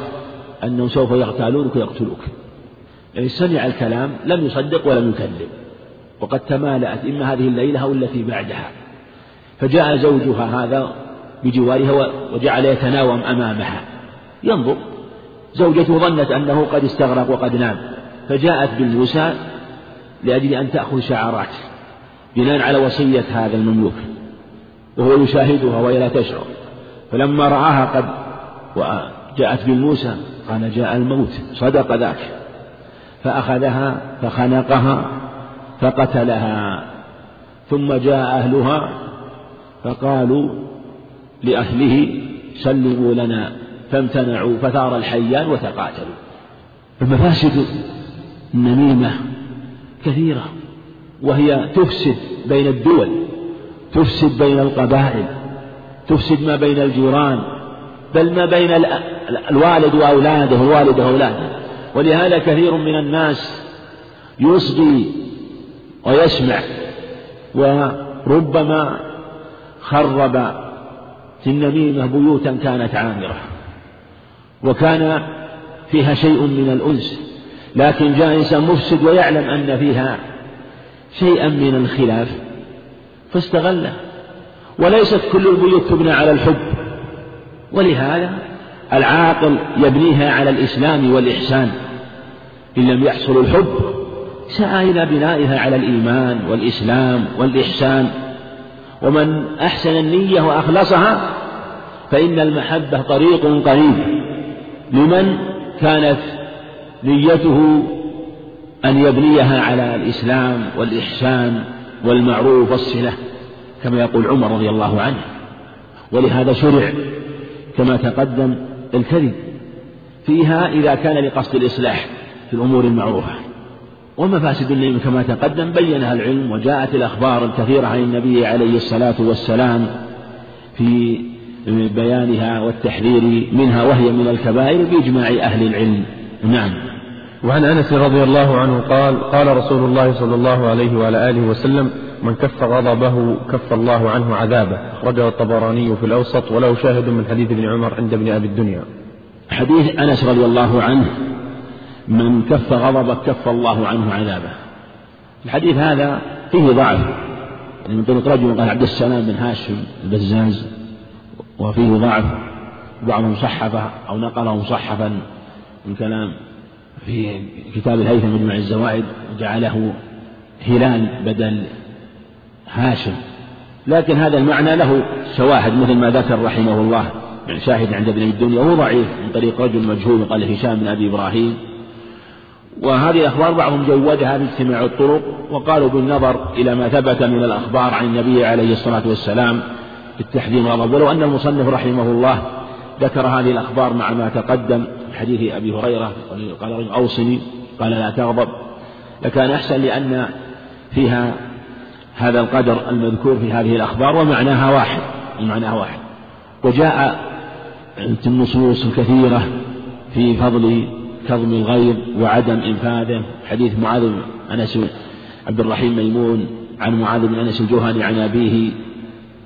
أنهم سوف يغتالونك ويقتلوك. يعني سمع الكلام لم يصدق ولم يكذب. وقد تمالأت إما هذه الليلة أو التي بعدها. فجاء زوجها هذا بجوارها وجعل يتناوم أمامها. ينظر. زوجته ظنت أنه قد استغرق وقد نام. فجاءت بالموسى لأجل أن تأخذ شعرات بناء على وصية هذا المملوك. وهو يشاهدها وهي لا تشعر. فلما رآها قد جاءت بالموسى قال جاء الموت صدق ذاك. فأخذها فخنقها فقتلها. ثم جاء أهلها فقالوا لأهله سلموا لنا. فامتنعوا فثار الحيان وتقاتلوا. المفاسد النميمة كثيرة وهي تفسد بين الدول تفسد بين القبائل تفسد ما بين الجيران بل ما بين الوالد وأولاده والوالد وأولاده. ولهذا كثير من الناس يصغي ويسمع وربما خرب في النميمة بيوتا كانت عامرة وكان فيها شيء من الأنس. لكن جاء إنسان مفسد ويعلم أن فيها شيئا من الخلاف فاستغله. وليست كل البيوت تبنى على الحب. ولهذا العاقل يبنيها على الإسلام والإحسان. إن لم يحصل الحب سعى إلى بنائها على الإيمان والإسلام والإحسان. ومن أحسن النية وأخلصها فإن المحبة طريق قريب. لمن كانت نيته أن يبنيها على الإسلام والإحسان والمعروف والصلة كما يقول عمر رضي الله عنه. ولهذا شرع كما تقدم الكذب فيها إذا كان لقصد الإصلاح في الأمور المعروفة. ومفاسد النعيم كما تقدم بينها العلم وجاءت الأخبار الكثيرة عن النبي عليه الصلاة والسلام في بيانها والتحذير منها وهي من الكبائر بإجماع أهل العلم. نعم. وعن أنس رضي الله عنه قال قال رسول الله صلى الله عليه وعلى آله وسلم من كف غضبه كف الله عنه عذابه. أخرجه الطبراني في الأوسط وله شاهد من حديث ابن عمر عند ابن أبي الدنيا. حديث أنس رضي الله عنه من كف غضبه كف الله عنه عذابه. الحديث هذا فيه ضعف. يعني من طريق رجل قال عبد السلام بن هاشم البزاز وفيه ضعف. بعضهم صحفه أو نقله مصحفا من كلام في كتاب الهيثم مجمع الزوائد وجعله هلال بدل هاشم. لكن هذا المعنى له شواهد مثل ما ذكر رحمه الله. يعني شاهد عند ابن الدنيا وهو ضعيف من طريق رجل مجهول قال هشام بن أبي إبراهيم. وهذه الأخبار بعضهم جودها باجتماع الطرق وقالوا بالنظر إلى ما ثبت من الأخبار عن النبي عليه الصلاة والسلام بالتحذير والغضب. ولو أن المصنف رحمه الله ذكر هذه الأخبار مع ما تقدم حديث أبي هريرة قال أوصني قال لا تغضب. لكان أحسن لأن فيها هذا القدر المذكور في هذه الأخبار ومعناها واحد معناها واحد. وجاء النصوص الكثيرة في فضل كظم الغيظ وعدم إنفاذه حديث معاذ بن أنس عبد الرحيم ميمون عن معاذ بن أنس الجهني عن أبيه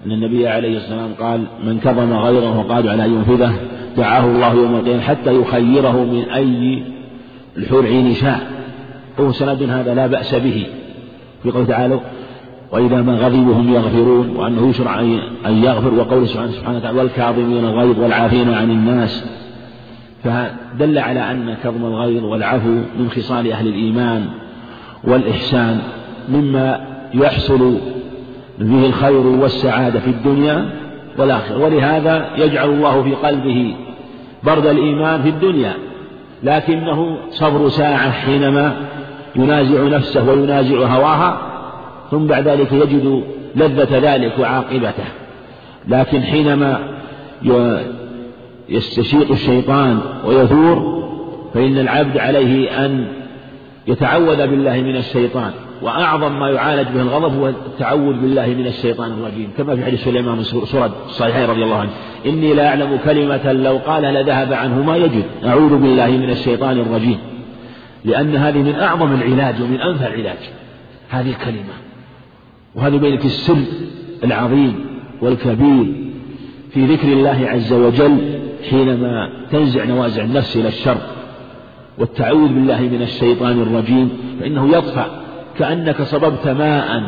أن النبي عليه الصلاة والسلام قال من كظم غيظه وقال على أن ينفذه دعاه الله يوم القيامة حتى يخيره من أي الحور عين شاء. وهو سند هذا لا بأس به. في قوله تعالى وإذا ما غضبوا هم يغفرون وأنه يشرع أن يغفر وقوله سبحانه سبحانه وتعالى والكاظمين الغيظ والعافين عن الناس. فدل على أن كظم الغيظ والعفو من خصال أهل الإيمان والإحسان مما يحصل به الخير والسعادة في الدنيا والآخرة. ولهذا يجعل الله في قلبه برد الإيمان في الدنيا. لكنه صبر ساعة حينما ينازع نفسه وينازع هواها ثم بعد ذلك يجد لذة ذلك وعاقبته. لكن حينما يستشيط الشيطان ويثور فإن العبد عليه أن يتعوذ بالله من الشيطان وأعظم ما يعالج به الغضب هو التعوذ بالله من الشيطان الرجيم. كما في حديث سليمان سرد الصحيحين رضي الله عنه إني لا أعلم كلمة لو قال لذهب عنه ما يجد. أعوذ بالله من الشيطان الرجيم. لأن هذه من أعظم العلاج ومن أنفع العلاج هذه الكلمة. وهذا بينك السر العظيم والكبير في ذكر الله عز وجل حينما تنزع نوازع النفس إلى الشر والتعوذ بالله من الشيطان الرجيم فإنه يطفأ كأنك صببت ماء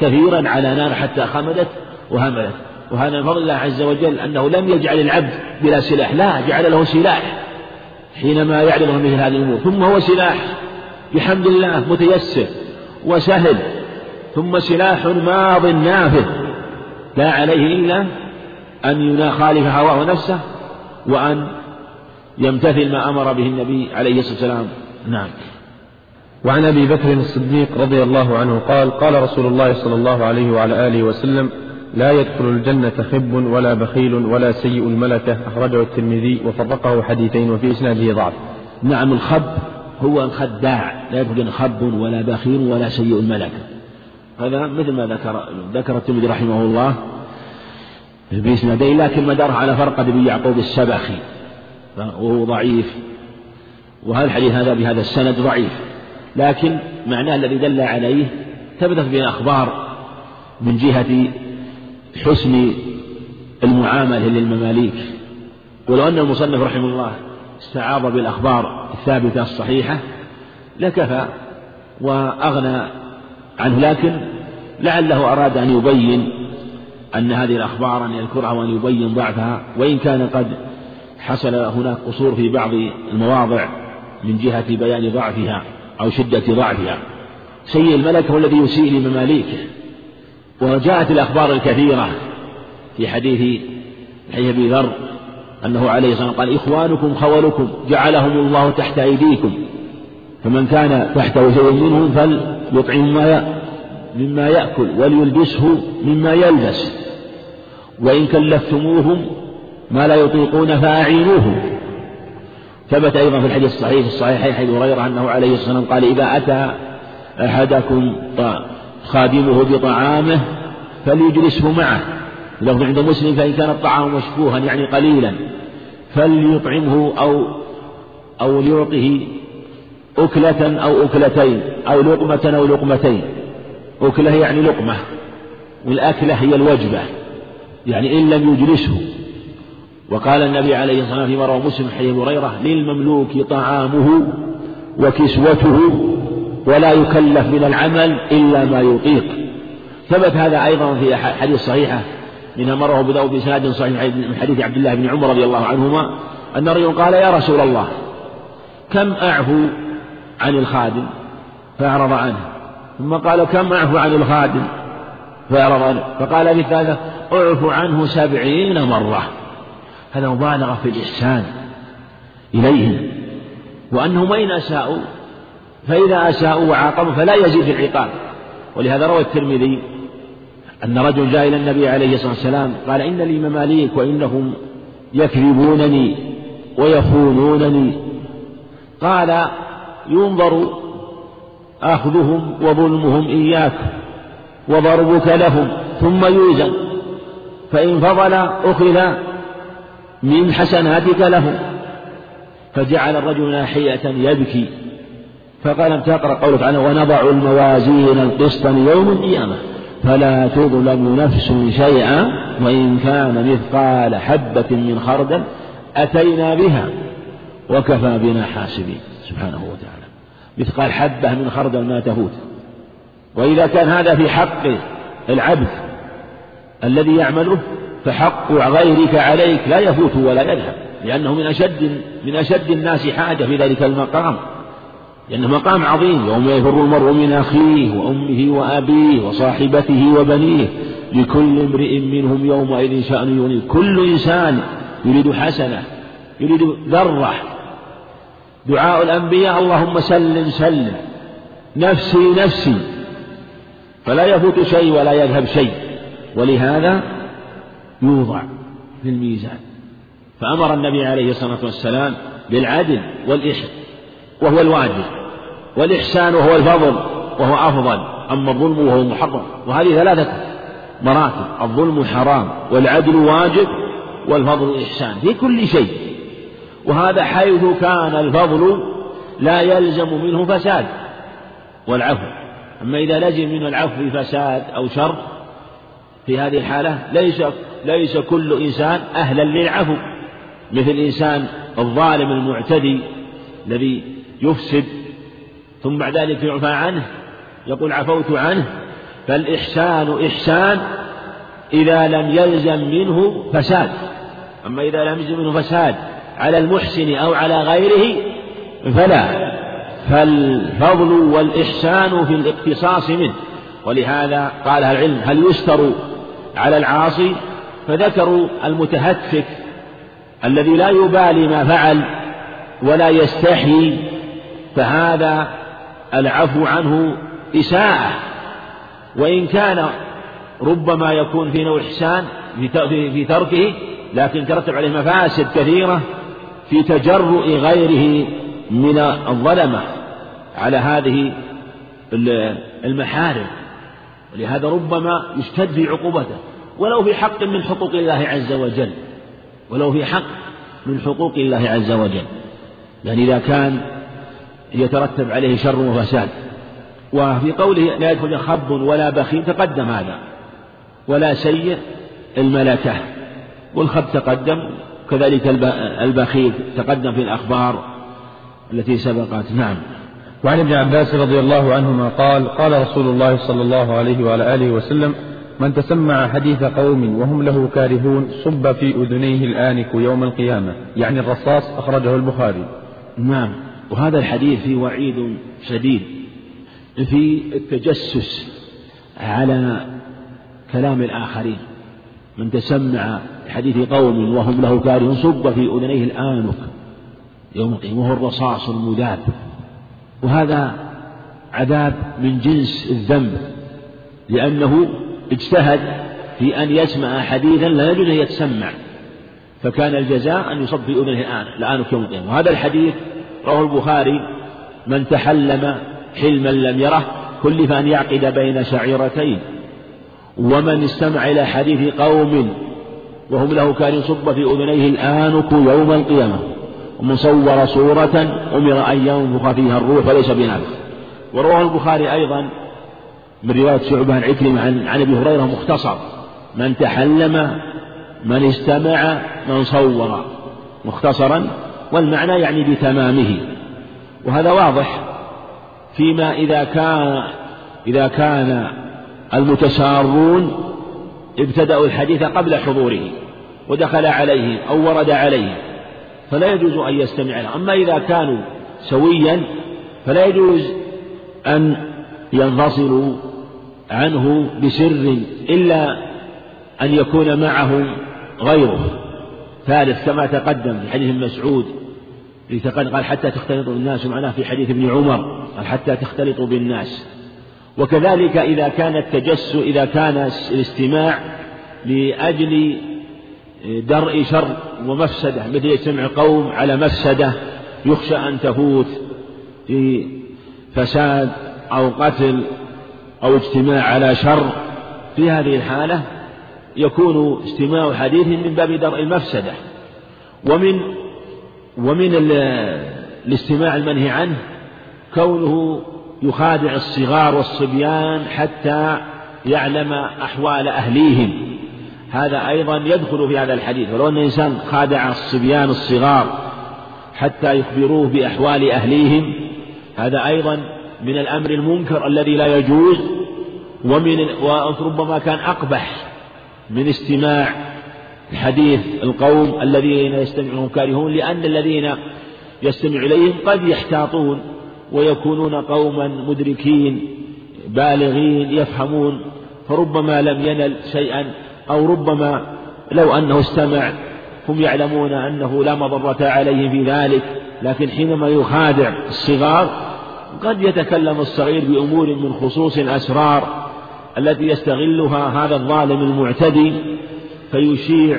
كثيرا على نار حتى خمدت وهملت. وهذا من فضل الله عز وجل أنه لم يجعل العبد بلا سلاح. لا جعل له سلاح حينما يعرض مثل هذه الأمور. ثم هو سلاح. بحمد الله متيسر وسهل. ثم سلاح ماض نافذ. لا عليه إلا أن يخالف هواه نفسه وأن يمتثل ما أمر به النبي عليه الصلاة والسلام. نعم. وعن أبي بكر الصديق رضي الله عنه قال قال رسول الله صلى الله عليه وعلى آله وسلم لا يدخل الجنة خب ولا بخيل ولا سيء الملكة. أخرجه الترمذي وفرقه حديثين وفي إسناده ضعف. نعم الخب هو الخداع. لا يدخل خب ولا بخيل ولا سيء الملكة. هذا مثل ما ذكر ذكر الترمذي رحمه الله في إسنادين لكن مداره على فرقة بن يعقوب السبخي وهو ضعيف وهذا الحديث هذا بهذا السند ضعيف لكن معناه الذي دل عليه ثبتت به أخبار من جهة حسن المعاملة للمماليك. ولو أن المصنف رحمه الله استعاض بالأخبار الثابتة الصحيحة لكفى وأغنى عنه لكن لعله أراد أن يبين أن هذه الأخبار أن يذكرها وأن يبين ضعفها وإن كان قد حصل هناك قصور في بعض المواضع من جهة بيان ضعفها أو شدة ضعفها. سيء الملك هو الذي يسيء لمماليكه. وجاءت الأخبار الكثيرة في حديث حديث أبي ذر أنه عليه الصلاة والسلام قال إخوانكم خولكم جعلهم الله تحت أيديكم فمن كان تحته شيء منهم فليطعم ما مما يأكل وليلبسه مما يلبس. وإن كلفتموهم ما لا يطيقون فأعينوهم. ثبت أيضا في الحديث الصحيح الصحيحين حديث هريرة أنه عليه الصلاة والسلام قال إذا أتى أحدكم خادمه بطعامه فليجلسه معه. لو عند مسلم فإن كان الطعام مشفوها يعني قليلا فليطعمه أو أو ليعطه أكلة أو أكلتين أو لقمة أو لقمتين. أكلة يعني لقمة والأكلة هي الوجبة يعني إن لم يجلسه. وقال النبي عليه الصلاة والسلام فيما رواه مسلم حديث هريرة للمملوك طعامه وكسوته ولا يكلف من العمل إلا ما يطيق. ثبت هذا أيضا في حديث صحيحة منها مره أبو داود صحيح من حديث عبد الله بن عمر رضي الله عنهما أن رجل قال يا رسول الله كم أعفو عن الخادم فأعرض عنه. ثم قال كم أعفو عن الخادم؟ فأعرض عنه. فقال في الثالثة أعفو عنه سبعين مرة. هذا مبالغة في الإحسان إليهم. وأنهم وإن أساءوا فإذا أساءوا وعاقبوا فلا يزيد في العقاب. ولهذا روى الترمذي أن رجل جاء إلى النبي عليه الصلاة والسلام قال إن لي مماليك وإنهم يكذبونني ويخونونني. قال ينظر أخذهم وظلمهم إياك وضربك لهم ثم يوزن فإن فضل أخذ من حسناتك لهم فجعل الرجل ناحية يبكي فقال لم تقرأ قوله تعالى ونضع الموازين القسط ليوم القيامة فلا تظلم نفس شيئا وإن كان مثقال حبة من خردل أتينا بها وكفى بنا حاسبين. سبحانه وتعالى. مثقال حبة من خردل ما تفوت وإذا كان هذا في حق العبد الذي يعمله فحق غيرك عليك لا يفوت ولا يذهب. لأنه من أشد من أشد الناس حاجة في ذلك المقام. لأنه مقام عظيم. يوم يفر المرء من أخيه وأمه وأبيه وصاحبته وبنيه لكل امرئ منهم يومئذ شأن يغنيه كل إنسان يريد حسنة يريد ذرة دعاء الأنبياء اللهم سلم سلم. نفسي نفسي. فلا يفوت شيء ولا يذهب شيء. ولهذا يوضع في الميزان. فأمر النبي عليه الصلاة والسلام بالعدل والإحسان وهو الواجب. والإحسان وهو الفضل وهو أفضل. أما الظلم وهو محرم وهذه ثلاثة مراتب الظلم حرام والعدل واجب والفضل إحسان. في كل شيء. وهذا حيث كان الفضل لا يلزم منه فساد والعفو. أما إذا لزم منه العفو فساد أو شر في هذه الحالة ليس ليس كل إنسان أهلا للعفو. مثل الإنسان الظالم المعتدي الذي يفسد ثم بعد ذلك يعفى عنه يقول عفوت عنه. فالإحسان إحسان إذا لم يلزم منه فساد. أما إذا لم يلزم منه فساد على المحسن أو على غيره فلا. فالفضل والإحسان في الاقتصاص منه. ولهذا قال العلم هل يستر على العاصي؟ فذكروا المتهتك الذي لا يبالي ما فعل ولا يستحي فهذا العفو عنه إساءة. وإن كان ربما يكون في نوع إحسان في تركه لكن ترتب عليه مفاسد كثيرة. في تجرؤ غيره من الظلمة على هذه المحارم ولهذا ربما يشتد في عقوبته. ولو في حق من حقوق الله عز وجل. ولو في حق من حقوق الله عز وجل. يعني إذا كان يترتب عليه شر وفساد. وفي قوله لا يدخل خب ولا بخيل تقدم هذا. ولا سيء الملكة. والخب تقدم كذلك البخيل تقدم في الأخبار التي سبقت. نعم. وعن ابن عباس رضي الله عنهما قال قال رسول الله صلى الله عليه وعلى آله وسلم من تسمع حديث قوم وهم له كارهون صب في أذنيه الآنك يوم القيامة. يعني الرصاص أخرجه البخاري. نعم. وهذا الحديث فيه وعيد شديد في التجسس على كلام الآخرين. من تسمع حديث قوم وهم له كارهون صب في أذنيه الآنك يوم القيامة وهو الرصاص المذاب. وهذا عذاب من جنس الذنب لأنه اجتهد في أن يسمع حديثا لا يجوز أن يتسمع. فكان الجزاء أن يصب في أذنه الآن يوم القيامة. وهذا الحديث رواه البخاري من تحلم حلما لم يره كلف أن يعقد بين شعيرتين. ومن استمع إلى حديث قوم وهم له كان صب في أذنيه الآنك يوم القيامة ومن صور صورة أمر أن ينفخ فيها الروح وليس بنافخ. ورواه البخاري أيضا من رواية شعبة عن عكرمة عن, عن أبي هريرة مختصر من تحلم من استمع من صور مختصرا والمعنى يعني بتمامه. وهذا واضح فيما إذا كان إذا كان المتسارون ابتدأوا الحديث قبل حضوره ودخل عليهم أو ورد عليهم فلا يجوز أن يستمع له أما إذا كانوا سويا فلا يجوز أن ينفصلوا عنه بسر إلا أن يكون معهم غيره. ثالث كما تقدم في حديث مسعود قال حتى تختلطوا بالناس معناه في حديث ابن عمر قال حتى تختلطوا بالناس. وكذلك إذا كان التجسس إذا كان الاستماع لأجل درء شر ومفسدة مثل يجتمع قوم على مفسدة يخشى أن تفوت في فساد أو قتل أو اجتماع على شر. في هذه الحالة يكون استماع حديث من باب درء المفسدة. ومن ومن الاستماع المنهي عنه كونه يخادع الصغار والصبيان حتى يعلم أحوال أهليهم. هذا أيضا يدخل في هذا الحديث. ولو أن الإنسان خادع الصبيان الصغار حتى يخبروه بأحوال أهليهم هذا أيضا من الأمر المنكر الذي لا يجوز ومن وربما كان أقبح من استماع حديث القوم الذين يستمعون كارهون لأن الذين يستمع إليهم قد يحتاطون ويكونون قوما مدركين بالغين يفهمون. فربما لم ينل شيئا أو ربما لو أنه استمع هم يعلمون أنه لا مضرة عليهم في ذلك. لكن حينما يخادع الصغار قد يتكلم الصغير بأمور من خصوص الأسرار التي يستغلها هذا الظالم المعتدي فيشيع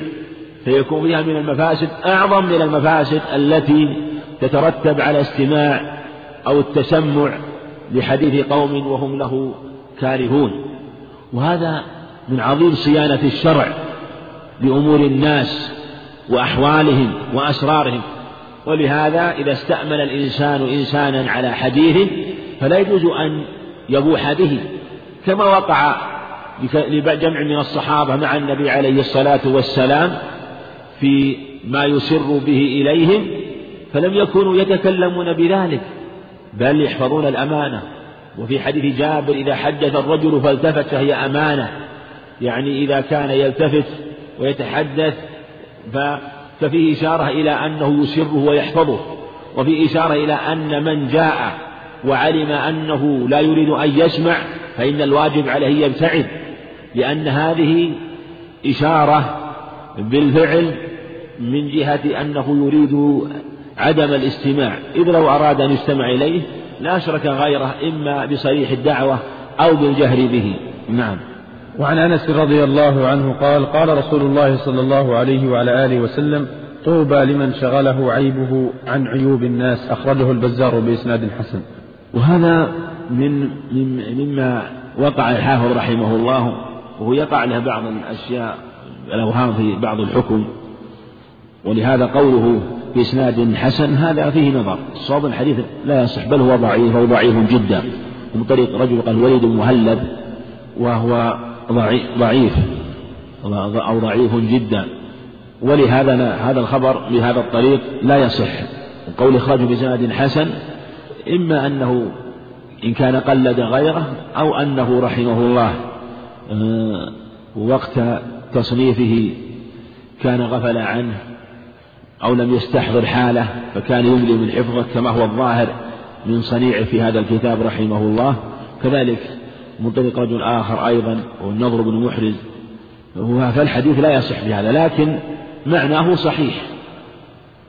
فيكون فيها من المفاسد أعظم من المفاسد التي تترتب على استماع أو التسمع لحديث قوم وهم له كارهون. وهذا من عظيم صيانة الشرع لأمور الناس وأحوالهم وأسرارهم. ولهذا إذا استأمن الإنسان إنسانا على حديث فلا يجوز أن يبوح به. كما وقع لجمع من الصحابة مع النبي عليه الصلاة والسلام في ما يسر به إليهم فلم يكونوا يتكلمون بذلك. بل يحفظون الأمانة. وفي حديث جابر إذا حدث الرجل فالتفت فهي أمانة. يعني إذا كان يلتفت ويتحدث ففيه إشارة إلى أنه يسره ويحفظه. وفي إشارة إلى أن من جاء وعلم أنه لا يريد أن يسمع فإن الواجب عليه يبتعد. لأن هذه إشارة بالفعل من جهة أنه يريد عدم الاستماع. إذ لو أراد أن يستمع إليه لا أشرك غيره إما بصريح الدعوة أو بالجهر به. نعم. وعن أنس رضي الله عنه قال قال رسول الله صلى الله عليه وعلى آله وسلم طوبى لمن شغله عيبه عن عيوب الناس. أخرجه البزار بإسناد حسن. وهذا من مما وقع الحافظ رحمه الله. وهو يقع له بعض الأشياء الاوهام في بعض الحكم. ولهذا قوله بإسناد حسن هذا فيه نظر. الصواب الحديث لا يصح بل هو ضعيف هو ضعيف جدا. من طريق رجل قال وليد مهلب وهو ضعيف أو ضعيف جدا. ولهذا هذا الخبر بهذا الطريق لا يصح. قول إخراجه بسند حسن إما أنه إن كان قلد غيره أو أنه رحمه الله. آه، وقت تصنيفه كان غفل عنه. أو لم يستحضر حاله فكان يملي من حفظه كما هو الظاهر من صنيعه في هذا الكتاب رحمه الله. كذلك من طريق رجل آخر أيضا والنضر بن محرز. فالحديث لا يصح بهذا لكن معناه صحيح.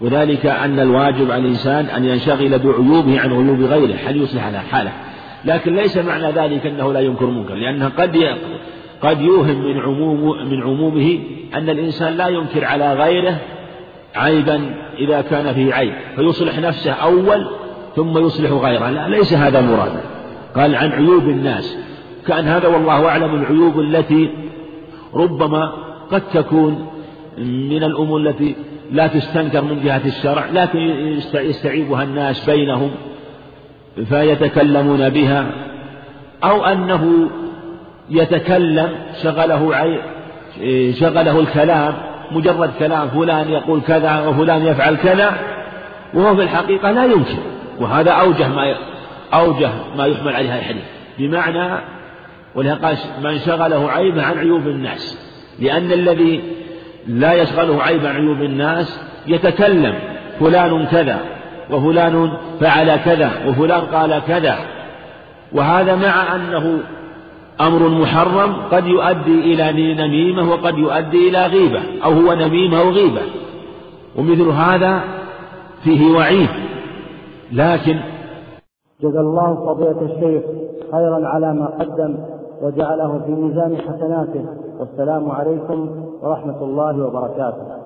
وذلك أن الواجب على الإنسان أن ينشغل بعيوبه عن عيوب غيره هل يصلح على حاله. لكن ليس معنى ذلك أنه لا ينكر منكر لأنه قد قد يوهم من عموم من عمومه أن الإنسان لا ينكر على غيره عيبا إذا كان فيه عيب فيصلح نفسه أول ثم يصلح غيره. لا ليس هذا مرادا. قال عن عيوب الناس. كأن هذا والله أعلم العيوب التي ربما قد تكون من الأمور التي لا تستنكر من جهة الشرع لكن يستعيبها الناس بينهم فيتكلمون بها أو أنه يتكلم شغله شغله الكلام مجرد كلام فلان يقول كذا وفلان يفعل كذا وهو في الحقيقة لا يمكن. وهذا أوجه ما أوجه ما يحمل عليها الحديث. بمعنى ولهذا من شغله عيب عن عيوب الناس. لأن الذي لا يشغله عيب عن عيوب الناس يتكلم فلان كذا وفلان فعل كذا وفلان قال كذا. وهذا مع أنه أمر محرم قد يؤدي إلى نميمة وقد يؤدي إلى غيبة أو هو نميمة أو غيبة. ومثل هذا فيه وعيد. لكن جزا الله فضيلة الشيخ خيرا على ما قدم وجعله في ميزان حسناته. والسلام عليكم ورحمة الله وبركاته.